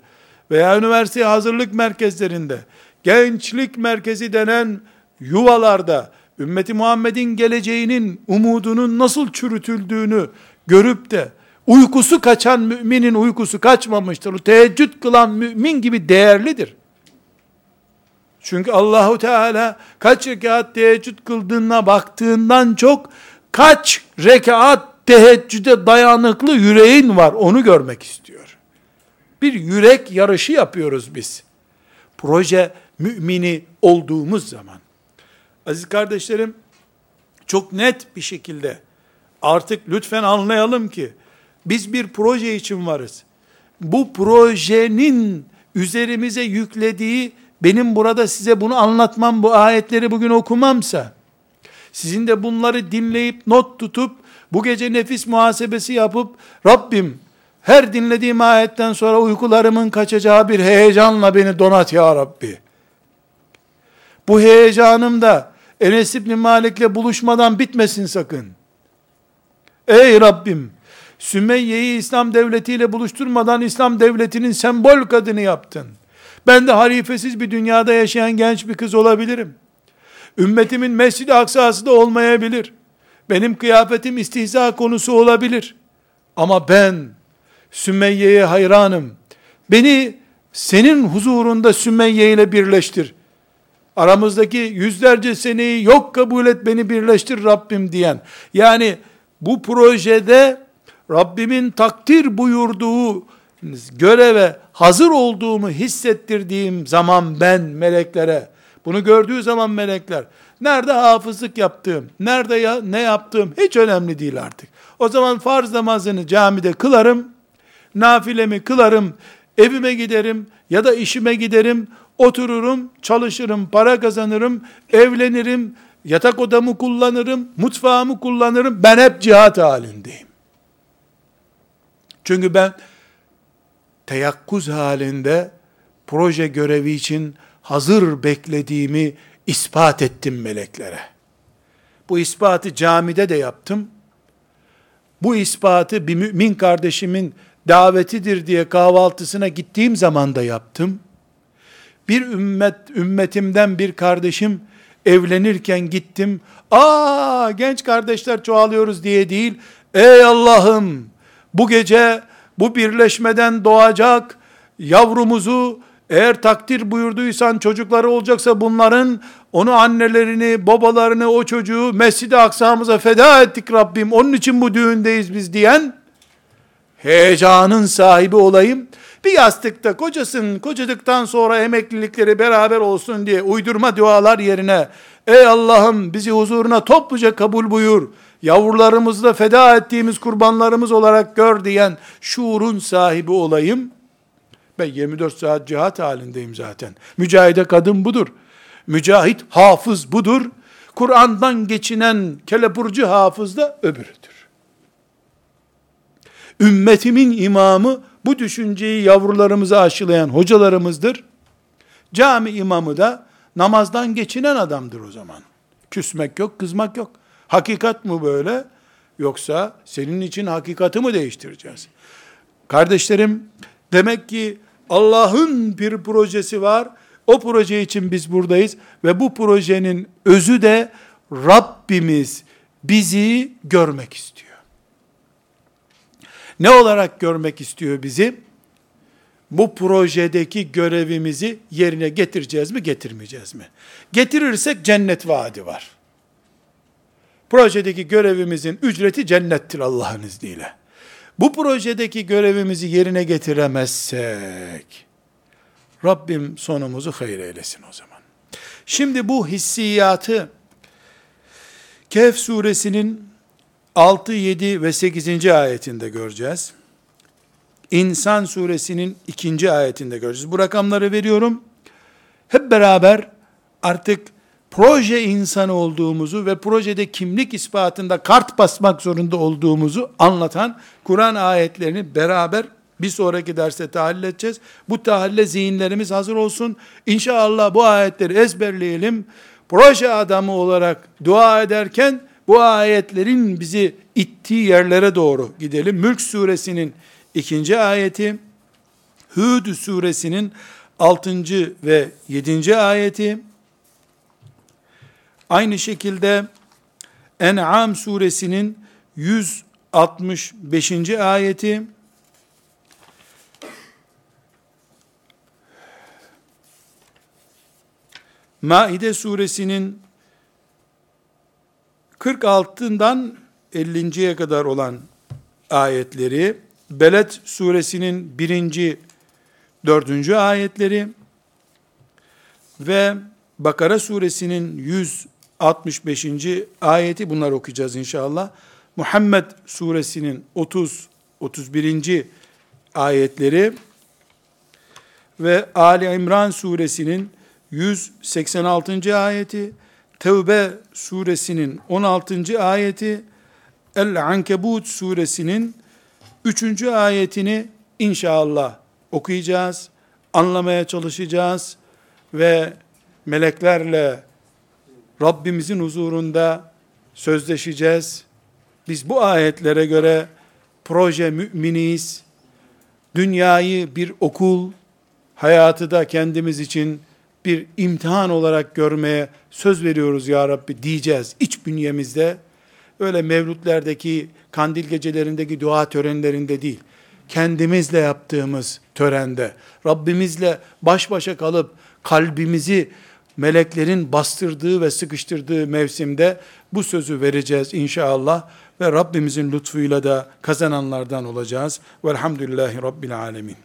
veya üniversite hazırlık merkezlerinde, gençlik merkezi denen yuvalarda, ümmeti Muhammed'in geleceğinin umudunun nasıl çürütüldüğünü görüp de, uykusu kaçan müminin uykusu kaçmamıştır. O teheccüd kılan mümin gibi değerlidir. Çünkü Allahu Teala kaç rekat teheccüd kıldığına baktığından çok kaç rekat teheccüde dayanıklı yüreğin var onu görmek istiyor. Bir yürek yarışı yapıyoruz biz. Proje mümini olduğumuz zaman. Aziz kardeşlerim, çok net bir şekilde artık lütfen anlayalım ki biz bir proje için varız. Bu projenin üzerimize yüklediği benim burada size bunu anlatmam, bu ayetleri bugün okumamsa, sizin de bunları dinleyip not tutup, bu gece nefis muhasebesi yapıp, Rabbim her dinlediğim ayetten sonra uykularımın kaçacağı bir heyecanla beni donat ya Rabbi. Bu heyecanım da Enes İbni Malik'le buluşmadan bitmesin sakın. Ey Rabbim, Sümeyye'yi İslam devletiyle buluşturmadan İslam devletinin sembol kadını yaptın. Ben de halifesiz bir dünyada yaşayan genç bir kız olabilirim. Ümmetimin Mescid-i Aksa'sı da olmayabilir. Benim kıyafetim istihza konusu olabilir. Ama ben Sümeyye'ye hayranım. Beni senin huzurunda Sümeyye ile birleştir. Aramızdaki yüzlerce seneyi yok kabul et beni birleştir Rabbim diyen. Yani bu projede Rabbimin takdir buyurduğu göreve hazır olduğumu hissettirdiğim zaman ben meleklere, bunu gördüğü zaman melekler, nerede hafızlık yaptığım, nerede ya, ne yaptığım hiç önemli değil artık. O zaman farz namazını camide kılarım, nafilemi kılarım, evime giderim ya da işime giderim, otururum, çalışırım, para kazanırım, evlenirim, yatak odamı kullanırım, mutfağımı kullanırım, ben hep cihat halindeyim. Çünkü ben teyakkuz halinde proje görevi için hazır beklediğimi ispat ettim meleklere. Bu ispatı camide de yaptım. Bu ispatı bir mümin kardeşimin davetidir diye kahvaltısına gittiğim zaman da yaptım. Bir ümmet ümmetimden bir kardeşim evlenirken gittim. Aa genç kardeşler çoğalıyoruz diye değil. Ey Allah'ım bu gece bu birleşmeden doğacak yavrumuzu eğer takdir buyurduysan çocukları olacaksa bunların onu annelerini, babalarını, o çocuğu Mescid-i Aksa'mıza feda ettik Rabbim. Onun için bu düğündeyiz biz diyen heyecanın sahibi olayım. Bir yastıkta kocasın, kocadıktan sonra emeklilikleri beraber olsun diye uydurma dualar yerine ey Allah'ım bizi huzuruna topluca kabul buyur. Yavrularımızla feda ettiğimiz kurbanlarımız olarak gör diyen şuurun sahibi olayım. Ben 24 saat cihat halindeyim zaten. Mücahide kadın budur. Mücahit hafız budur. Kur'an'dan geçinen kelepurcu hafız da öbürüdür. Ümmetimin imamı bu düşünceyi yavrularımıza aşılayan hocalarımızdır. Cami imamı da namazdan geçinen adamdır o zaman. Küsmek yok, kızmak yok. Hakikat mı böyle? Yoksa senin için hakikati mi değiştireceğiz? Kardeşlerim, demek ki Allah'ın bir projesi var. O proje için biz buradayız ve bu projenin özü de Rabbimiz bizi görmek istiyor. Ne olarak görmek istiyor bizi? Bu projedeki görevimizi yerine getireceğiz mi, getirmeyeceğiz mi? Getirirsek cennet vaadi var. Projedeki görevimizin ücreti cennettir Allah'ın izniyle. Bu projedeki görevimizi yerine getiremezsek, Rabbim sonumuzu hayır eylesin o zaman. Şimdi bu hissiyatı Kehf suresinin 6, 7 ve 8. ayetinde göreceğiz. İnsan suresinin 2. ayetinde göreceğiz. Bu rakamları veriyorum. Hep beraber artık proje insanı olduğumuzu ve projede kimlik ispatında kart basmak zorunda olduğumuzu anlatan Kur'an ayetlerini beraber bir sonraki derste tahlil edeceğiz. Bu tahlile zihinlerimiz hazır olsun. İnşallah bu ayetleri ezberleyelim. Proje adamı olarak dua ederken bu ayetlerin bizi ittiği yerlere doğru gidelim. Mülk suresinin ikinci ayeti, Hud suresinin altıncı ve yedinci ayeti, aynı şekilde En'am suresinin 165. ayeti, Maide suresinin 46'dan 50.ye kadar olan ayetleri, Beled suresinin 1. 4. ayetleri ve Bakara suresinin 165. ayeti bunlar okuyacağız inşallah. Muhammed suresinin 30 31. ayetleri ve Ali İmran suresinin 186. ayeti, Tevbe suresinin 16. ayeti, El-Ankebut suresinin 3. ayetini inşallah okuyacağız, anlamaya çalışacağız ve meleklerle Rabbimizin huzurunda sözleşeceğiz. Biz bu ayetlere göre proje müminiyiz. Dünyayı bir okul, hayatı da kendimiz için bir imtihan olarak görmeye söz veriyoruz ya Rabbi diyeceğiz iç bünyemizde. Öyle mevlütlerdeki, kandil gecelerindeki dua törenlerinde değil. Kendimizle yaptığımız törende, Rabbimizle baş başa kalıp kalbimizi meleklerin bastırdığı ve sıkıştırdığı mevsimde bu sözü vereceğiz inşallah ve Rabbimizin lütfuyla da kazananlardan olacağız. Velhamdülillahi Rabbil Alemin.